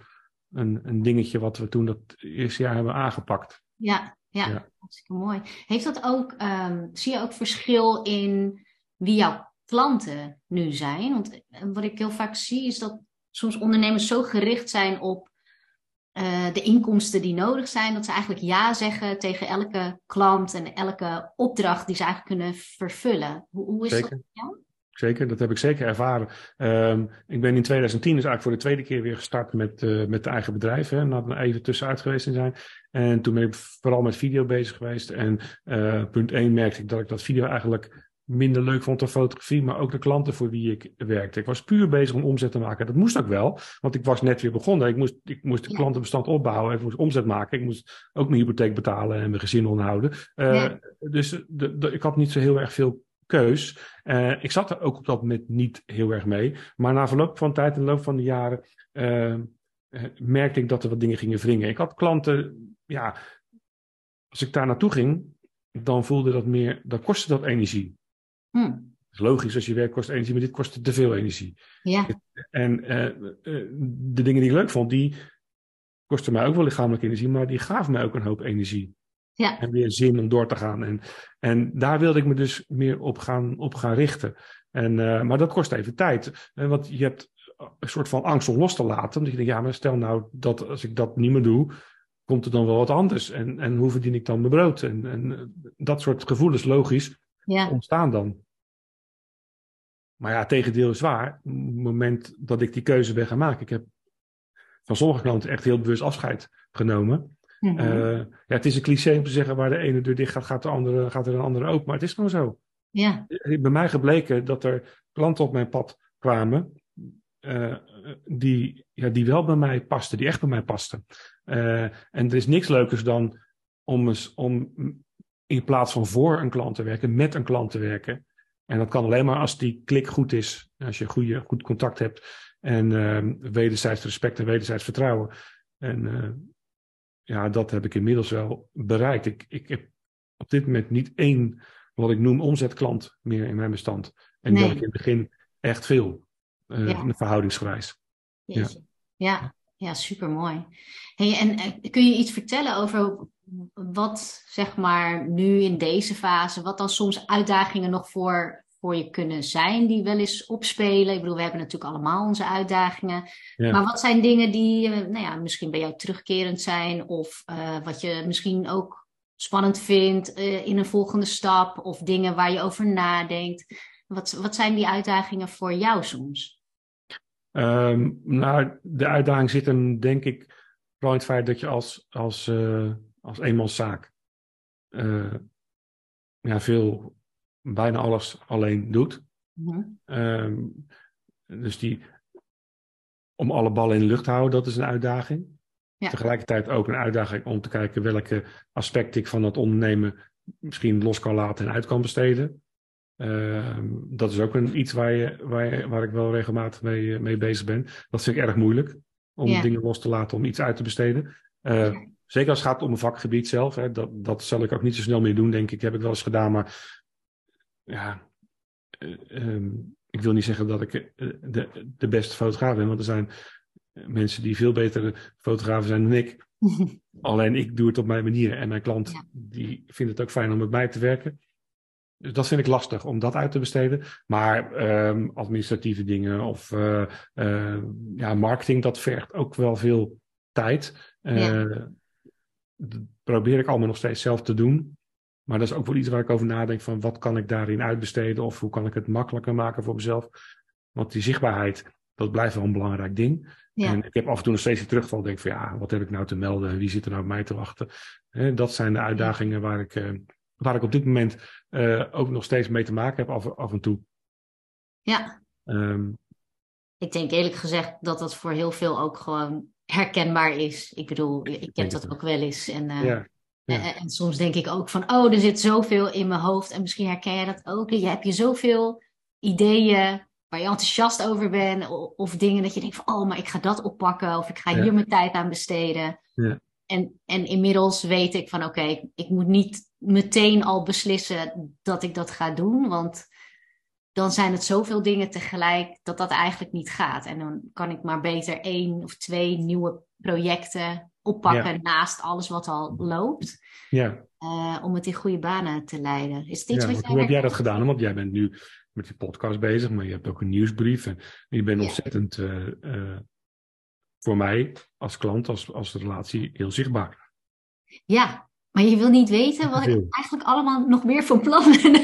een, een dingetje wat we toen dat eerste jaar hebben aangepakt. Ja, ja, ja. hartstikke mooi. Heeft dat ook, um, zie je ook verschil in wie jouw klanten nu zijn? Want wat ik heel vaak zie is dat soms ondernemers zo gericht zijn op uh, de inkomsten die nodig zijn, dat ze eigenlijk ja zeggen tegen elke klant en elke opdracht die ze eigenlijk kunnen vervullen. Hoe, hoe is zeker. dat voor jou? Zeker, dat heb ik zeker ervaren. Um, ik ben in 2010 dus eigenlijk voor de tweede keer weer gestart met, uh, met eigen bedrijf. Hè, na er even tussenuit geweest zijn. En toen ben ik vooral met video bezig geweest. En uh, punt 1 merkte ik dat ik dat video eigenlijk minder leuk vond dan fotografie, maar ook de klanten voor wie ik werkte. Ik was puur bezig om omzet te maken. Dat moest ook wel, want ik was net weer begonnen. Ik moest, ik moest de klantenbestand opbouwen, ik moest omzet maken. Ik moest ook mijn hypotheek betalen en mijn gezin onderhouden. Uh, ja. Dus de, de, ik had niet zo heel erg veel keus. Uh, ik zat er ook op dat moment niet heel erg mee. Maar na verloop van tijd en de loop van de jaren uh, merkte ik dat er wat dingen gingen wringen. Ik had klanten, ja, als ik daar naartoe ging, dan voelde dat meer, dan kostte dat energie. Hm. is logisch, als je werk kost energie, maar dit kostte te veel energie. Ja. En uh, uh, de dingen die ik leuk vond, die, kostte mij ook wel lichamelijke energie, maar die gaf mij ook een hoop energie. Ja. En weer zin om door te gaan. En, en daar wilde ik me dus meer op gaan, op gaan richten. En, uh, maar dat kost even tijd. Want je hebt een soort van angst om los te laten. Omdat je denkt, ja, maar stel nou dat als ik dat niet meer doe, komt er dan wel wat anders. En, en hoe verdien ik dan mijn brood? En, en dat soort gevoelens, logisch, ja. ontstaan dan. Maar ja, tegendeel is waar. Op het moment dat ik die keuze ben gaan maken. Ik heb van sommige klanten echt heel bewust afscheid genomen. Mhm. Uh, ja, het is een cliché om te zeggen waar de ene deur dicht gaat, gaat, de andere, gaat er een andere open. Maar het is gewoon zo. Ja. Bij mij gebleken dat er klanten op mijn pad kwamen. Uh, die, ja, die wel bij mij pasten, die echt bij mij pasten. Uh, en er is niks leukers dan om, eens, om in plaats van voor een klant te werken, met een klant te werken. En dat kan alleen maar als die klik goed is, als je goede, goed contact hebt en uh, wederzijds respect en wederzijds vertrouwen. En uh, ja, dat heb ik inmiddels wel bereikt. Ik, ik heb op dit moment niet één, wat ik noem, omzetklant meer in mijn bestand. En Nee. dat ik in het begin echt veel, uh, Ja. verhoudingsgewijs. Jeetje. Ja, ja, super mooi. Hey, en eh, kun je iets vertellen over wat, zeg maar, nu in deze fase, wat dan soms uitdagingen nog voor, voor je kunnen zijn die wel eens opspelen? Ik bedoel, we hebben natuurlijk allemaal onze uitdagingen. Ja. Maar wat zijn dingen die, eh, nou ja, misschien bij jou terugkerend zijn of eh, wat je misschien ook spannend vindt in een volgende stap of dingen waar je over nadenkt? Wat, wat zijn die uitdagingen voor jou soms? Nou, de uitdaging zit hem, denk ik, vooral in het feit dat je als, als, eh, als eenmanszaak eh, ja, veel, bijna alles alleen doet. Mhm. Ehm, dus die, om alle ballen in de lucht te houden, dat is een uitdaging. Ja. Tegelijkertijd ook een uitdaging om te kijken welke aspecten ik van dat ondernemen misschien los kan laten en uit kan besteden. Ehm, dat is ook een, iets waar, je, waar, je- waar ik wel regelmatig mee, eh, mee bezig ben. Dat vind ik erg moeilijk, om Ja. dingen los te laten, om iets uit te besteden. Eh, Zeker als het gaat om een vakgebied zelf. Hè, dat, dat zal ik ook niet zo snel meer doen, denk ik. Heb ik wel eens gedaan, maar ja, eh, ehm, ik wil niet zeggen dat ik eh, de, de beste fotograaf ben, want er zijn mensen die veel betere fotografen zijn dan ik. [laughs] Alleen ik doe het op mijn manier en mijn klant Ja. die vindt het ook fijn om met mij te werken. Dus dat vind ik lastig om dat uit te besteden. Maar ehm, administratieve dingen of eh, eh, ja, marketing, dat vergt ook wel veel tijd. Eh, Ja. Dat probeer ik allemaal nog steeds zelf te doen. Maar dat is ook wel iets waar ik over nadenk van wat kan ik daarin uitbesteden of hoe kan ik het makkelijker maken voor mezelf. Want die zichtbaarheid, dat blijft wel een belangrijk ding. Ja. En ik heb af en toe nog steeds die terugval. Denk van ja, wat heb ik nou te melden? en Wie zit er nou op mij te wachten? Dat zijn de uitdagingen waar ik, eh, waar ik op dit moment eh, ook nog steeds mee te maken heb af, af en toe. ja. Ehm, Ik denk eerlijk gezegd dat dat voor heel veel ook gewoon herkenbaar is. Ik bedoel, ik denk dat ook wel eens. En, eh, ja, ja. en, en soms denk ik ook van, oh, er zit zoveel in mijn hoofd. En misschien herken jij dat ook. Je hebt je zoveel ideeën waar je enthousiast over bent. Of, of dingen dat je denkt van, oh, maar ik ga dat oppakken. Of ik ga Ja. hier mijn tijd aan besteden. En, en inmiddels weet ik van, oké, ik- ik moet niet meteen al beslissen dat ik dat ga doen. Want dan zijn het zoveel dingen tegelijk dat dat eigenlijk niet gaat. En dan kan ik maar beter één of twee nieuwe projecten oppakken naast alles wat al loopt. ja. eh, om het in goede banen te leiden. Is iets Ja, wat jij hoe heb jij dat gedaan? Want jij bent nu met die podcast bezig, maar je hebt ook een nieuwsbrief. En je bent ontzettend eh, eh, voor mij als klant, als, als relatie, heel zichtbaar. Ja, maar je wil niet weten wat ik eigenlijk allemaal nog meer van plan ben. [laughs]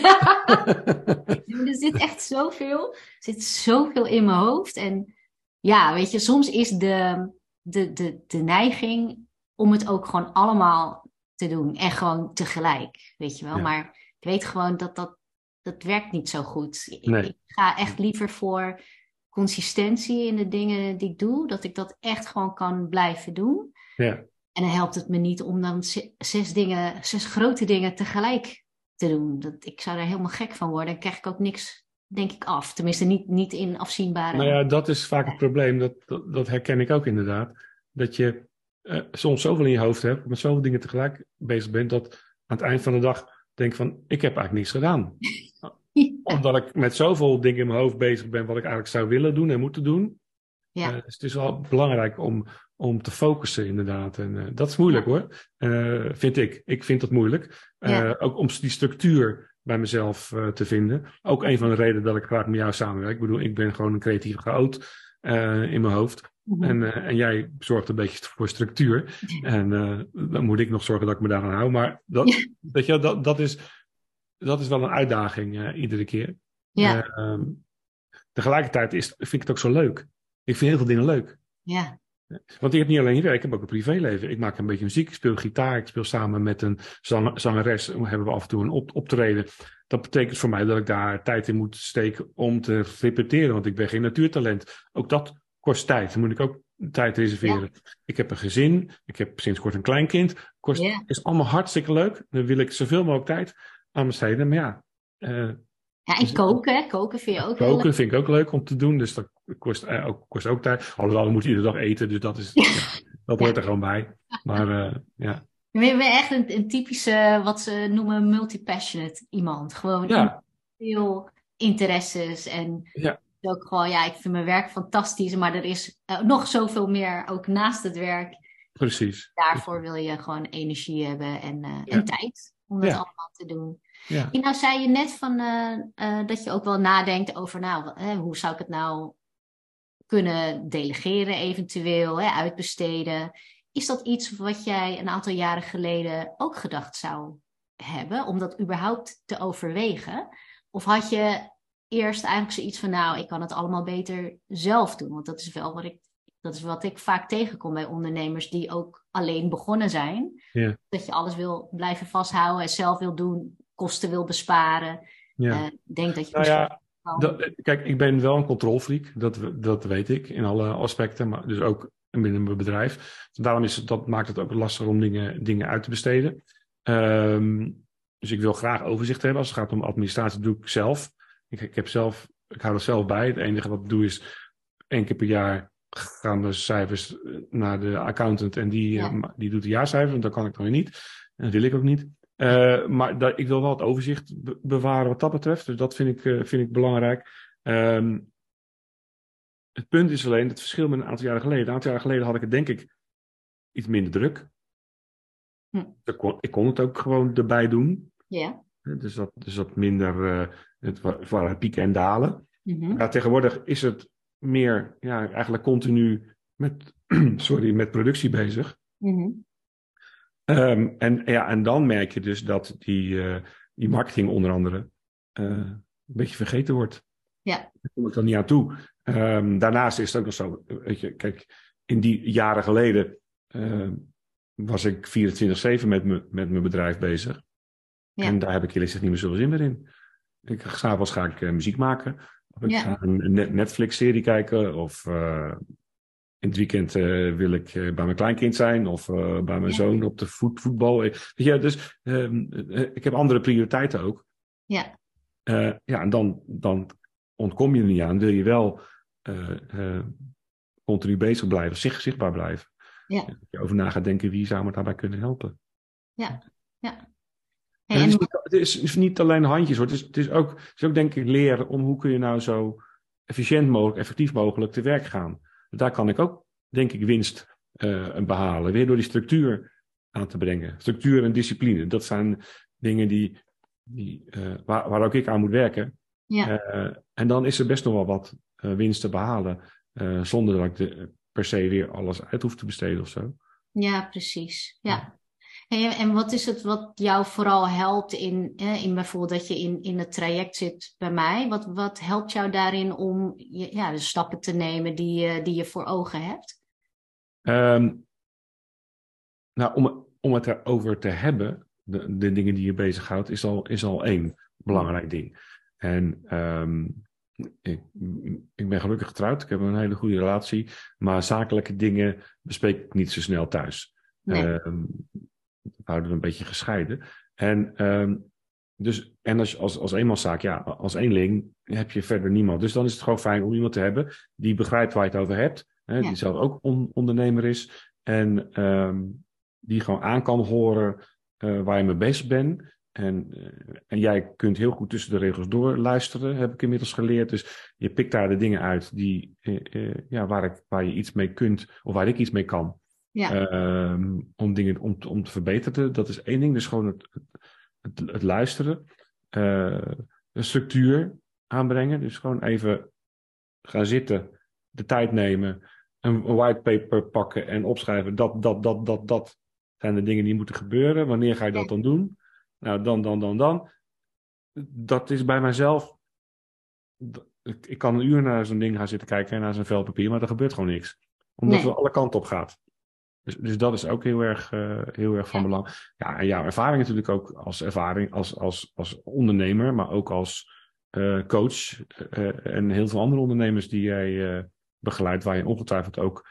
[laughs] er zit echt zoveel, er zit zoveel in mijn hoofd. En ja, weet je, soms is de, de, de, de neiging om het ook gewoon allemaal te doen. En gewoon tegelijk, weet je wel. Ja. Maar ik weet gewoon dat dat, dat werkt niet zo goed. Nee. ik ga echt liever voor consistentie in de dingen die ik doe. Dat ik dat echt gewoon kan blijven doen. ja, En dan helpt het me niet om dan ze- zes dingen, zes grote dingen tegelijk te doen. Dat, ik zou daar helemaal gek van worden. Dan krijg ik ook niks, denk ik, af. Tenminste, niet, niet in afzienbare. nou ja, dat is vaak het probleem. Dat, dat, dat herken ik ook inderdaad. Dat je eh, soms zoveel in je hoofd hebt, met zoveel dingen tegelijk bezig bent, dat aan het eind van de dag denk van, ik heb eigenlijk niks gedaan. [laughs] Omdat ik met zoveel dingen in mijn hoofd bezig ben wat ik eigenlijk zou willen doen en moeten doen. Ja. Eh, dus het is wel belangrijk om, om te focussen inderdaad. En uh, dat is moeilijk hoor, uh, vind ik. Ik vind dat moeilijk. Ja. Ook om die structuur bij mezelf te vinden. Ook een van de redenen dat ik graag met jou samenwerk. Ik bedoel, ik ben gewoon een creatieve chaot in mijn hoofd. Mm-hmm. En, en jij zorgt een beetje voor structuur. En dan moet ik nog zorgen dat ik me daaraan hou. Maar dat, weet je, dat, dat, is, dat is wel een uitdaging iedere keer. Ja. Ehm, tegelijkertijd is, vind ik het ook zo leuk. Ik vind heel veel dingen leuk. Ja. Want ik heb niet alleen werk, ik heb ook een privéleven. Ik maak een beetje muziek, ik speel gitaar, ik speel samen met een zangeres. Hebben we af en toe een op optreden. Dat betekent voor mij dat ik daar tijd in moet steken om te repeteren, want ik ben geen natuurtalent. Ook dat kost tijd. Dan moet ik ook tijd reserveren. Ik heb een gezin, ik heb sinds kort een kleinkind. Kost, Is allemaal hartstikke leuk. Dan wil ik zoveel mogelijk tijd aan besteden. Maar ja, uh, ja, en dus, koken, koken vind je ook Koken vind ik ook leuk om te doen, dus dat kost, eh, ook, kost ook tijd. Alhoewel, we moeten iedere dag eten, dus dat, is, [laughs] ja, dat hoort er gewoon bij. Maar uh, ja. Je bent echt een, een, typische, wat ze noemen, multi-passionate iemand. Gewoon ja. veel interesses en ja. ook gewoon, ja, ik vind mijn werk fantastisch, maar er is nog zoveel meer ook naast het werk. Precies. Daarvoor wil je gewoon energie hebben en, uh, en tijd om dat allemaal te doen. Ja. Nou zei je net van, uh, uh, dat je ook wel nadenkt over, nou, hè, hoe zou ik het nou kunnen delegeren eventueel, hè, uitbesteden. Is dat iets wat jij een aantal jaren geleden ook gedacht zou hebben, om dat überhaupt te overwegen? Of had je eerst eigenlijk zoiets van, nou, ik kan het allemaal beter zelf doen? Want dat is wel wat ik, dat is wat ik vaak tegenkom bij ondernemers die ook alleen begonnen zijn. Ja. Dat je alles wil blijven vasthouden en zelf wil doen, kosten wil besparen. Ja. Uh, denk dat je. Nou ja, dat, kijk, ik ben wel een controlfreak, dat, dat weet ik in alle aspecten, maar dus ook binnen mijn bedrijf. Daarom is het, dat maakt het ook lastig om dingen, dingen uit te besteden. Um, dus ik wil graag overzicht hebben. Als het gaat om administratie, doe ik zelf. Ik, ik, heb zelf, ik hou er zelf bij. Het enige wat ik doe is één keer per jaar gaan de cijfers naar de accountant en die, ja. uh, die doet de jaarcijfers, want dat kan ik dan weer niet. En dat wil ik ook niet. Uh, maar dat, ik wil wel het overzicht bewaren wat dat betreft. Dus dat vind ik, uh, vind ik belangrijk. Um, het punt is alleen het verschil met een aantal jaren geleden. Een aantal jaren geleden had ik het denk ik iets minder druk. Hm. Ik, kon, ik kon het ook gewoon erbij doen. Ja. Dus dat, dus dat minder, uh, het waren pieken en dalen. Mm -hmm. Maar tegenwoordig is het meer, ja, eigenlijk continu met, [clears throat] sorry, met productie bezig. Mm -hmm. Um, en, ja, en dan merk je dus dat die, uh, die marketing onder andere uh, een beetje vergeten wordt. Ja. Daar kom ik dan niet aan toe. Um, daarnaast is het ook nog zo, weet je, kijk, in die jaren geleden uh, was ik 24-7 met, me, met mijn bedrijf bezig. Ja. En daar heb ik eerlijk gezegd niet meer zoveel zin meer in. Ik, s'avonds ga ik muziek maken. Of ik ja. ga een Netflix-serie kijken. Of in het weekend uh, wil ik uh, bij mijn kleinkind zijn of bij mijn ja. zoon op de voet, voetbal. Ja, dus ik heb andere prioriteiten ook. Ja. ja, en dan, dan ontkom je er niet aan. Wil je wel continu bezig blijven, zicht, zichtbaar blijven. Ja. Dat je over na gaat denken, wie zou me daarbij kunnen helpen? Ja, ja. En het, is niet, het, is niet, alleen handjes hoor. Het is, het is, ook, het is ook denk ik leren om hoe kun je nou zo efficiënt mogelijk, effectief mogelijk te werk gaan. Daar kan ik ook, denk ik, winst uh, behalen. Weer door die structuur aan te brengen. Structuur en discipline. Dat zijn dingen die, die, uh, waar, waar ook ik aan moet werken. Ja. Uh, en dan is er best nog wel wat winst te behalen. zonder dat ik de, per se weer alles uit hoef te besteden of zo. Ja, precies. Ja. En, wat is het wat jou vooral helpt in, in bijvoorbeeld dat je in, in het traject zit bij mij? Wat, wat helpt jou daarin om ja, de stappen te nemen die, die je voor ogen hebt? Um, nou, om, om het erover te hebben, de, de dingen die je bezighoudt, is al, is al één belangrijk ding. En um, ik, ik, ben gelukkig getrouwd, ik heb een hele goede relatie, maar zakelijke dingen bespreek ik niet zo snel thuis. Nee. Um, houden we een beetje gescheiden. En, um, dus, en als, als, als eenmanszaak, ja, als eenling heb je verder niemand. Dus dan is het gewoon fijn om iemand te hebben die begrijpt waar je het over hebt. Hè, ja. Die zelf ook on, ondernemer is. En um, die gewoon aan kan horen uh, waar je mee bezig bent. En, eh, en jij kunt heel goed tussen de regels door luisteren, heb ik inmiddels geleerd. Dus je pikt daar de dingen uit die, uh, ja, waar, ik, waar je iets mee kunt, of waar ik iets mee kan. Ja. Ehm, om dingen om, om te verbeteren. Dat is één ding. Dus gewoon het, het, het luisteren. een structuur aanbrengen. Dus gewoon even gaan zitten, de tijd nemen, een whitepaper pakken en opschrijven. Dat, dat, dat, dat, dat zijn de dingen die moeten gebeuren. Wanneer ga je dat dan doen? Nou, dan, dan, dan, dan. Dat is bij mijzelf. Ik kan een uur naar zo'n ding gaan zitten kijken en naar zo'n vel papier, maar er gebeurt gewoon niks. Omdat nee. het alle kanten op gaat. Dus, dus dat is ook heel erg, uh, heel erg van belang. Ja, en jouw ervaring natuurlijk ook als ervaring, als, als, als ondernemer, maar ook als uh, coach. Uh, en heel veel andere ondernemers die jij begeleidt, waar je ongetwijfeld ook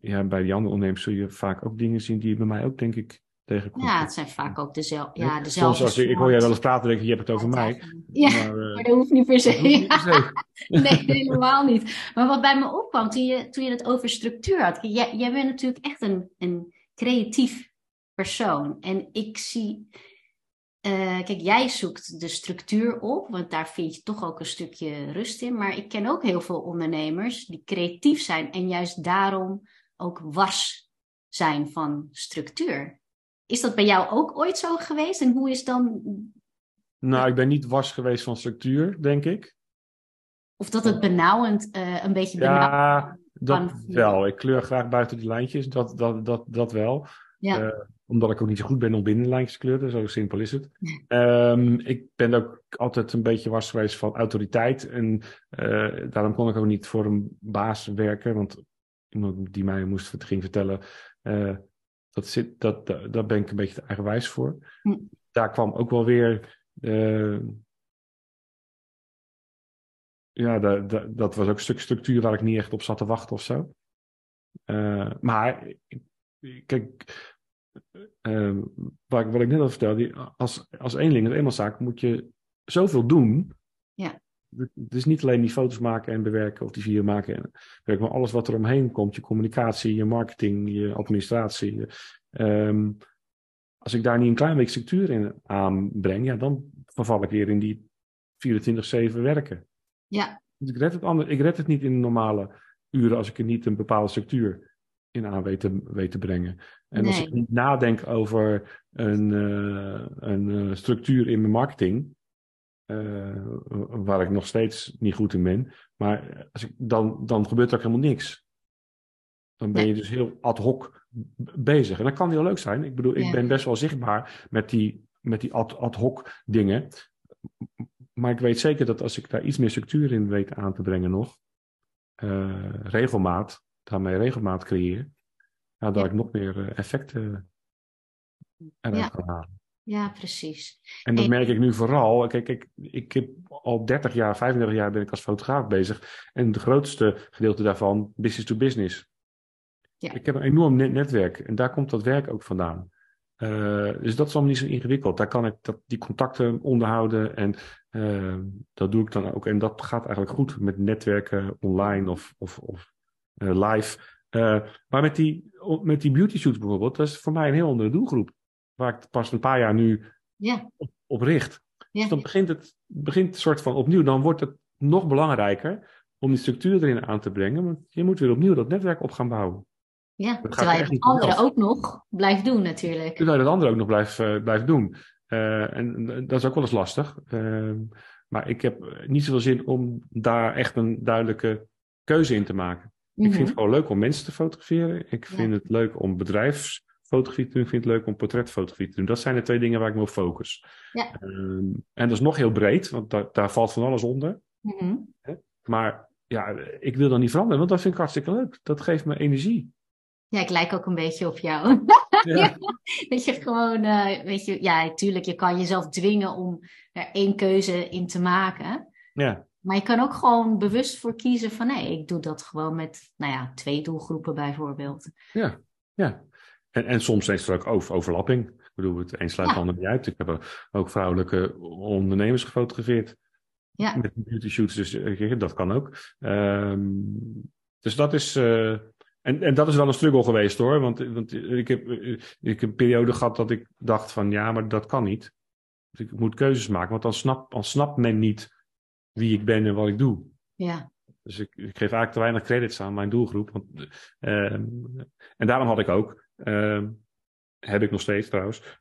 ja, bij die andere ondernemers zul je vaak ook dingen zien die je bij mij ook, denk ik, tegenkomt. Ja, het zijn vaak ook dezelfde. Ja, dezelfde Soms als ik, ik hoor jij wel eens praten, denk ik, je hebt het over mij. [laughs] Ja, maar, uh, maar, dat hoeft niet per se. Niet per se. [laughs] nee, helemaal niet. Maar wat bij me opkwam toen je, toen je het over structuur had. Jij, jij bent natuurlijk echt een, een creatief persoon. En ik zie. Uh, kijk, jij zoekt de structuur op, want daar vind je toch ook een stukje rust in. Maar ik ken ook heel veel ondernemers die creatief zijn en juist daarom ook wars zijn van structuur. Is dat bij jou ook ooit zo geweest? En hoe is dan. Nou, ik ben niet wars geweest van structuur, denk ik. Of dat het benauwend, uh, een beetje benauwend. Ja, dat wel. Ik kleur graag buiten die lijntjes, dat, dat, dat, dat wel. Ja. Uh, omdat ik ook niet zo goed ben om binnen lijntjes te kleuren, zo simpel is het. Um, ik ben ook altijd een beetje wars geweest van autoriteit. En uh, daarom kon ik ook niet voor een baas werken, want iemand die mij moest ging vertellen dat zit, dat, dat, daar ben ik een beetje te eigenwijs voor. Hm. Daar kwam ook wel weer. Uh, ja, dat, dat, dat, was ook een stuk structuur waar ik niet echt op zat te wachten of zo. Uh, maar, kijk, uh, wat, wat ik net al vertelde, als, als eenling, als eenmanszaak, moet je zoveel doen. Is niet alleen die foto's maken en bewerken of die video maken en werk, maar alles wat er omheen komt. Je communicatie, je marketing, je administratie. Um, als ik daar niet een klein beetje structuur in aanbreng, ja, dan verval ik weer in die 24-7 werken. Ja. Dus ik red, het anders, ik red het niet in normale uren als ik er niet een bepaalde structuur in aan weet te, weet te brengen. En nee. als ik niet nadenk over een, uh, een uh, structuur in mijn marketing, uh, waar ik nog steeds niet goed in ben. Maar als ik, dan, dan gebeurt er ook helemaal niks. Dan ben je dus heel ad hoc bezig. En dat kan heel leuk zijn. Ik bedoel, ik ben best wel zichtbaar met die, met die ad, ad hoc dingen. Maar ik weet zeker dat als ik daar iets meer structuur in weet aan te brengen nog, uh, regelmaat, daarmee regelmaat creëer, nou, dat ik nog meer effecten eruit kan halen. Ja, precies. En dat merk ik nu vooral. Kijk, ik, ik heb al 30 jaar, 35 jaar ben ik als fotograaf bezig. En het grootste gedeelte daarvan business to business. Ja. Ik heb een enorm netwerk en daar komt dat werk ook vandaan. Uh, dus dat is allemaal niet zo ingewikkeld. Daar kan ik dat, die contacten onderhouden en uh, dat doe ik dan ook. En dat gaat eigenlijk goed met netwerken online of, of, of uh, live. maar met die, met die beauty shoots bijvoorbeeld, dat is voor mij een heel andere doelgroep waar ik pas een paar jaar nu ja. op, op, richt. Ja. Dus dan begint het begint een soort van opnieuw. Dan wordt het nog belangrijker om die structuur erin aan te brengen. Want je moet weer opnieuw dat netwerk op gaan bouwen. Ja, terwijl je het andere ook nog blijft doen natuurlijk. Terwijl je het andere ook nog blijft, uh, blijft doen. Uh, en dat is ook wel eens lastig. Uh, maar ik heb niet zoveel zin om daar echt een duidelijke keuze in te maken. Mm -hmm. Ik vind het gewoon leuk om mensen te fotograferen. Ik vind ja. het leuk om bedrijfs fotografie te doen, vind het leuk om portretfotografie te doen. Dat zijn de twee dingen waar ik me op focus. Ja. Um, en dat is nog heel breed, want da daar valt van alles onder. Mm -hmm. Maar ja, ik wil dat niet veranderen, want dat vind ik hartstikke leuk. Dat geeft me energie. Ja, ik lijk ook een beetje op jou. [laughs] Ja. [laughs] dat je gewoon, uh, weet je, ja, tuurlijk, je kan jezelf dwingen om er één keuze in te maken. Ja. Maar je kan ook gewoon bewust voor kiezen van nee, ik doe dat gewoon met, nou ja, twee doelgroepen bijvoorbeeld. Ja, ja. En, en soms is er ook over, overlapping. Ik bedoel, het een sluit het ja. ander niet uit. Ik heb ook vrouwelijke ondernemers gefotografeerd. Ja. Met beauty shoots, dus dat kan ook. Um, dus dat is, uh, en, en dat is wel een struggle geweest hoor. Want, want ik, heb, ik heb een periode gehad dat ik dacht van ja, maar dat kan niet. Dus ik moet keuzes maken, want dan, snap, dan snapt men niet wie ik ben en wat ik doe. Ja. Dus ik, ik geef eigenlijk te weinig credits aan mijn doelgroep. Want, uh, en daarom had ik ook, heb ik nog steeds trouwens,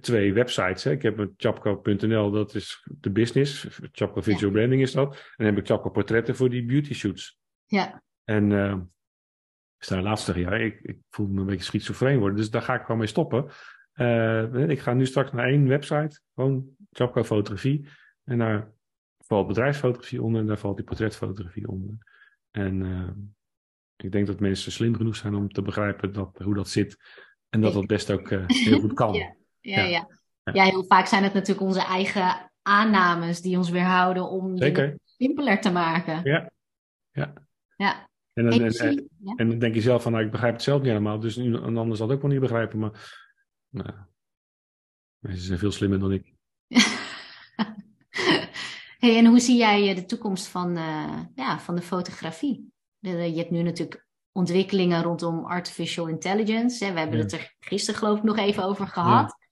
twee websites. Hè. Ik heb een chapco.nl, dat is de business. Chapco Visual ja. Branding is dat. En dan heb ik Chapco Portretten voor die beauty shoots. Ja. En uh, sta de laatste jaar, ik, ik voel me een beetje schizofreen worden. Dus daar ga ik gewoon mee stoppen. Uh, ik ga nu straks naar één website, gewoon Chapco Fotografie. En daar valt bedrijfsfotografie onder en daar valt die portretfotografie onder. En uh, ik denk dat mensen slim genoeg zijn om te begrijpen dat, hoe dat zit. En dat dat best ook uh, heel goed kan. ja, ja, ja. Ja. ja, heel vaak zijn het natuurlijk onze eigen aannames die ons weerhouden om het simpeler te maken. Ja, ja. ja. En dan, en, en, ja. en dan denk je zelf van, nou, ik begrijp het zelf niet helemaal, dus een ander zal het ook wel niet begrijpen. Maar nou, mensen zijn veel slimmer dan ik. [laughs] hey, en hoe zie jij de toekomst van, uh, ja, van de fotografie? Je hebt nu natuurlijk ontwikkelingen rondom artificial intelligence. Hè. We hebben ja. het er gisteren geloof ik nog even over gehad. Ja.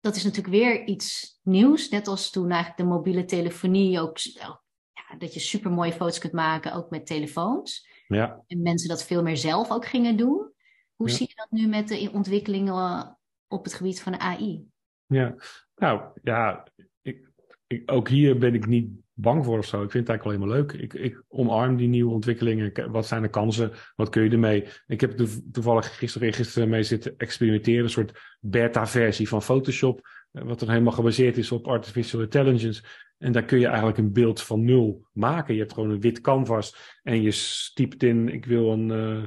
Dat is natuurlijk weer iets nieuws. Net als toen eigenlijk de mobiele telefonie ook... Ja, dat je super mooie foto's kunt maken, ook met telefoons. Ja. En mensen dat veel meer zelf ook gingen doen. Hoe zie je dat nu met de ontwikkelingen op het gebied van de AI? Ja, nou ja, ik, ik, ook hier ben ik niet bang voor of zo. Ik vind het eigenlijk wel helemaal leuk. Ik, ik omarm die nieuwe ontwikkelingen. Wat zijn de kansen? Wat kun je ermee? Ik heb toevallig gisteren, gisteren mee zitten experimenteren. Een soort beta-versie van Photoshop. Wat dan helemaal gebaseerd is op artificial intelligence. En daar kun je eigenlijk een beeld van nul maken. Je hebt gewoon een wit canvas en je typt in: ik wil een, uh,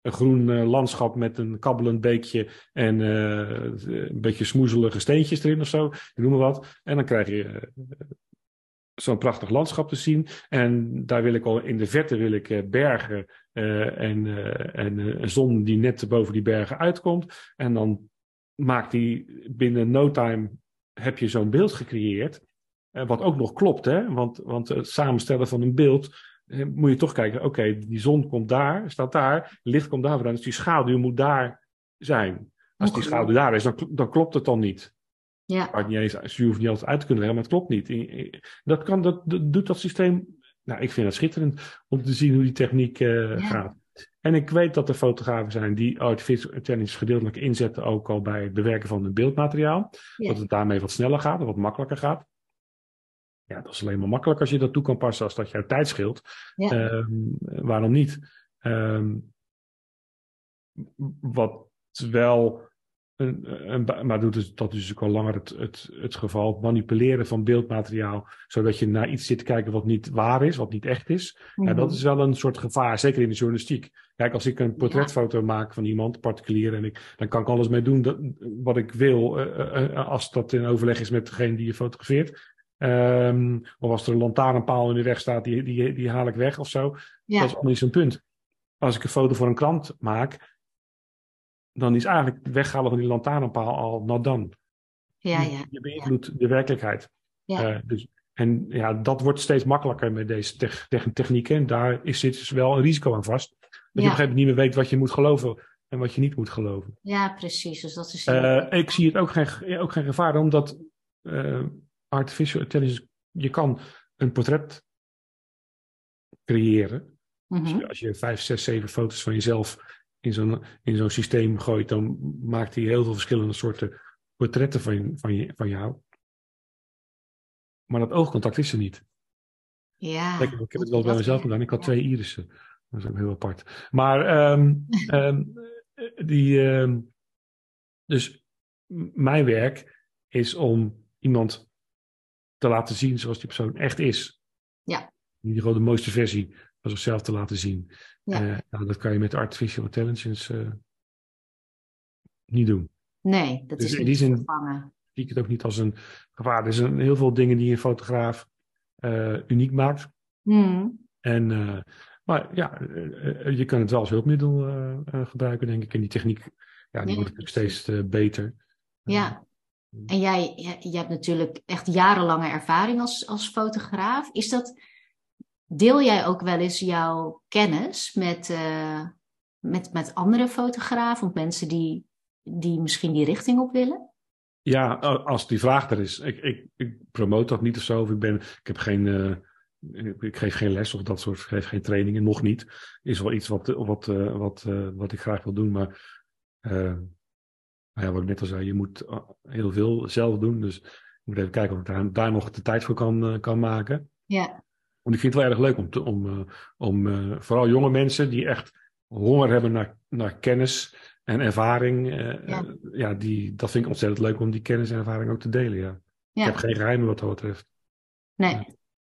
een groen uh, landschap met een kabbelend beekje en een beetje smoezelige steentjes erin of zo. Noem maar wat. En dan krijg je zo'n prachtig landschap te zien. En daar wil ik al in de verte wil ik bergen en, en een zon die net boven die bergen uitkomt. En dan maakt die binnen no time heb je zo'n beeld gecreëerd. Wat ook nog klopt, hè? Want, want het samenstellen van een beeld moet je toch kijken. Oké, okay, die zon komt daar, staat daar, licht komt daar vandaan, dus die schaduw moet daar zijn. Als die schaduw daar is, dan, dan klopt het dan niet. Ja. Niet eens, je hoeft niet altijd uit te kunnen leggen, maar het klopt niet. Dat, kan, dat, dat doet dat systeem. Nou, ik vind het schitterend om te zien hoe die techniek uh, ja. gaat. En ik weet dat er fotografen zijn die artificial intelligence gedeeltelijk inzetten, ook al bij het bewerken van een beeldmateriaal. Ja. Dat het daarmee wat sneller gaat, wat makkelijker gaat. Ja, dat is alleen maar makkelijk als je dat toe kan passen als dat jouw tijd scheelt. Ja. Um, waarom niet? Um, wat wel, maar doet het, dat is natuurlijk al langer het, het, het geval, manipuleren van beeldmateriaal, zodat je naar iets zit te kijken wat niet waar is, wat niet echt is. Ja, dat is wel een soort gevaar, zeker in de journalistiek. Kijk, als ik een portretfoto ja. maak van iemand, particulier, en ik, dan kan ik alles mee doen dat, wat ik wil, uh, uh, als dat in overleg is met degene die je fotografeert. Um, of als er een lantaarnpaal in de weg staat, die, die, die haal ik weg of zo. Ja. Dat is allemaal niet zo'n punt. Als ik een foto voor een krant maak, dan is eigenlijk het weghalen van die lantaarnpaal al not done. Ja, ja. Je beïnvloedt ja. de werkelijkheid. Ja. Uh, dus, en ja, dat wordt steeds makkelijker met deze te te technieken. En daar is, zit dus wel een risico aan vast. Dat ja. je op een gegeven moment niet meer weet wat je moet geloven en wat je niet moet geloven. Ja, precies. Dus dat is. Uh, ik zie het ook geen, ook geen gevaar, omdat. Uh, artificial intelligence, je kan een portret creëren. Als, je, als je vijf, zes, zeven foto's van jezelf in zo'n, in zo'n systeem gooit, dan maakt hij heel veel verschillende soorten portretten van, van, je, van jou. Maar dat oogcontact is er niet. Ja. Ik heb het wel bij mezelf gedaan. Ik had ja. twee irissen. Dat is ook heel apart. Maar um, um, [laughs] die. Um, dus mijn werk is om iemand te laten zien zoals die persoon echt is. Ja. Niet gewoon de mooiste versie van zichzelf te laten zien. Ja. Uh, nou, dat kan je met artificial intelligence uh, niet doen. Nee, dat dus is in die zin zie ik het ook niet als een gevaar. Er zijn heel veel dingen die een fotograaf uh, uniek maakt. Mm. En, maar ja, je kan het wel als hulpmiddel gebruiken, denk ik. En die techniek, ja, die wordt natuurlijk steeds beter. Ja. En jij, je hebt natuurlijk echt jarenlange ervaring als, als fotograaf. Is dat, deel jij ook wel eens jouw kennis met, uh, met, met andere fotografen of mensen die, die misschien die richting op willen? Ja, als die vraag er is. Ik, ik, ik promote dat niet of zo. Of ik, ben, ik heb geen. Uh, ik geef geen les of dat soort, ik geef geen trainingen, nog niet. Is wel iets wat, wat, uh, wat, wat ik graag wil doen, maar ja, wat ik net al zei, je moet heel veel zelf doen. Dus ik moet even kijken of ik daar, daar nog de tijd voor kan, kan maken. Ja. Want ik vind het wel erg leuk om, te, om, om vooral jonge mensen die echt honger hebben naar, naar kennis en ervaring. ja. ja, die, dat vind ik ontzettend leuk om die kennis en ervaring ook te delen. Ja. Ik heb geen geheimen wat dat betreft. Nee,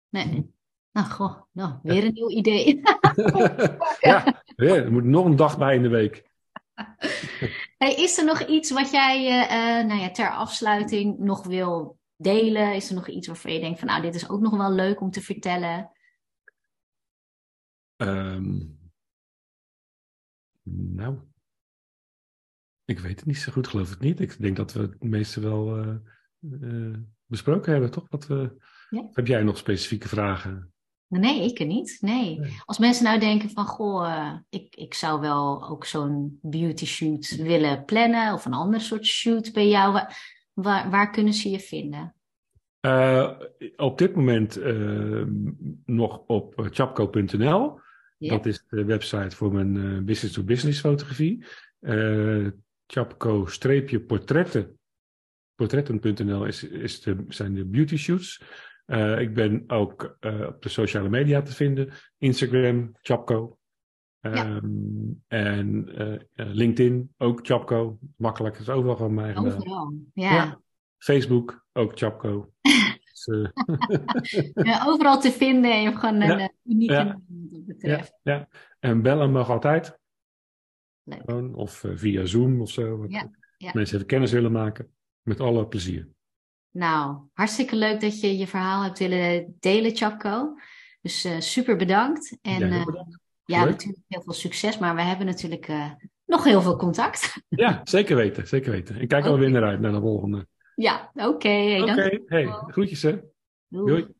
nee. Nou, goh, nou, weer een nieuw idee. [laughs] ja, ja, er moet nog een dag bij in de week. Hey, is er nog iets wat jij uh, nou ja, ter afsluiting nog wil delen? Is er nog iets waarvan je denkt van nou, dit is ook nog wel leuk om te vertellen? Um, nou, ik weet het niet zo goed, geloof ik niet. Ik denk dat we het meeste wel uh, uh, besproken hebben, toch? Wat we... ja. Heb jij nog specifieke vragen? Nee, ik er niet. Nee. Als mensen nou denken van, goh, uh, ik, ik zou wel ook zo'n beauty shoot willen plannen of een ander soort shoot bij jou, waar, waar kunnen ze je vinden? Uh, op dit moment uh, nog op chapco.nl. Ja. Dat is de website voor mijn business-to-business fotografie. Chapco-portretten. Portretten.nl is, is de, zijn de beauty shoots. Uh, ik ben ook uh, op de sociale media te vinden. Instagram, Chapco. Ja. Ehm, en uh, LinkedIn, ook Chapco. Makkelijk, is overal van mij. Overal, ja. ja. Facebook, ook Chapco. [laughs] dus, [laughs] ja, overal te vinden en je hebt gewoon een unieke naam wat betreft. Ja, en bellen mag altijd. Gewoon, of via Zoom of zo. Ja. Mensen even kennis willen maken. Met alle plezier. Nou, hartstikke leuk dat je je verhaal hebt willen delen, Chapco. Dus super bedankt. En ja, bedankt. Ja natuurlijk heel veel succes, maar we hebben natuurlijk uh, nog heel veel contact. [laughs] Ja, zeker weten, zeker weten. Ik kijk okay. alweer naar uit naar de volgende. Ja, oké. Okay, oké, okay. hey, groetjes hè. Doei. Doei.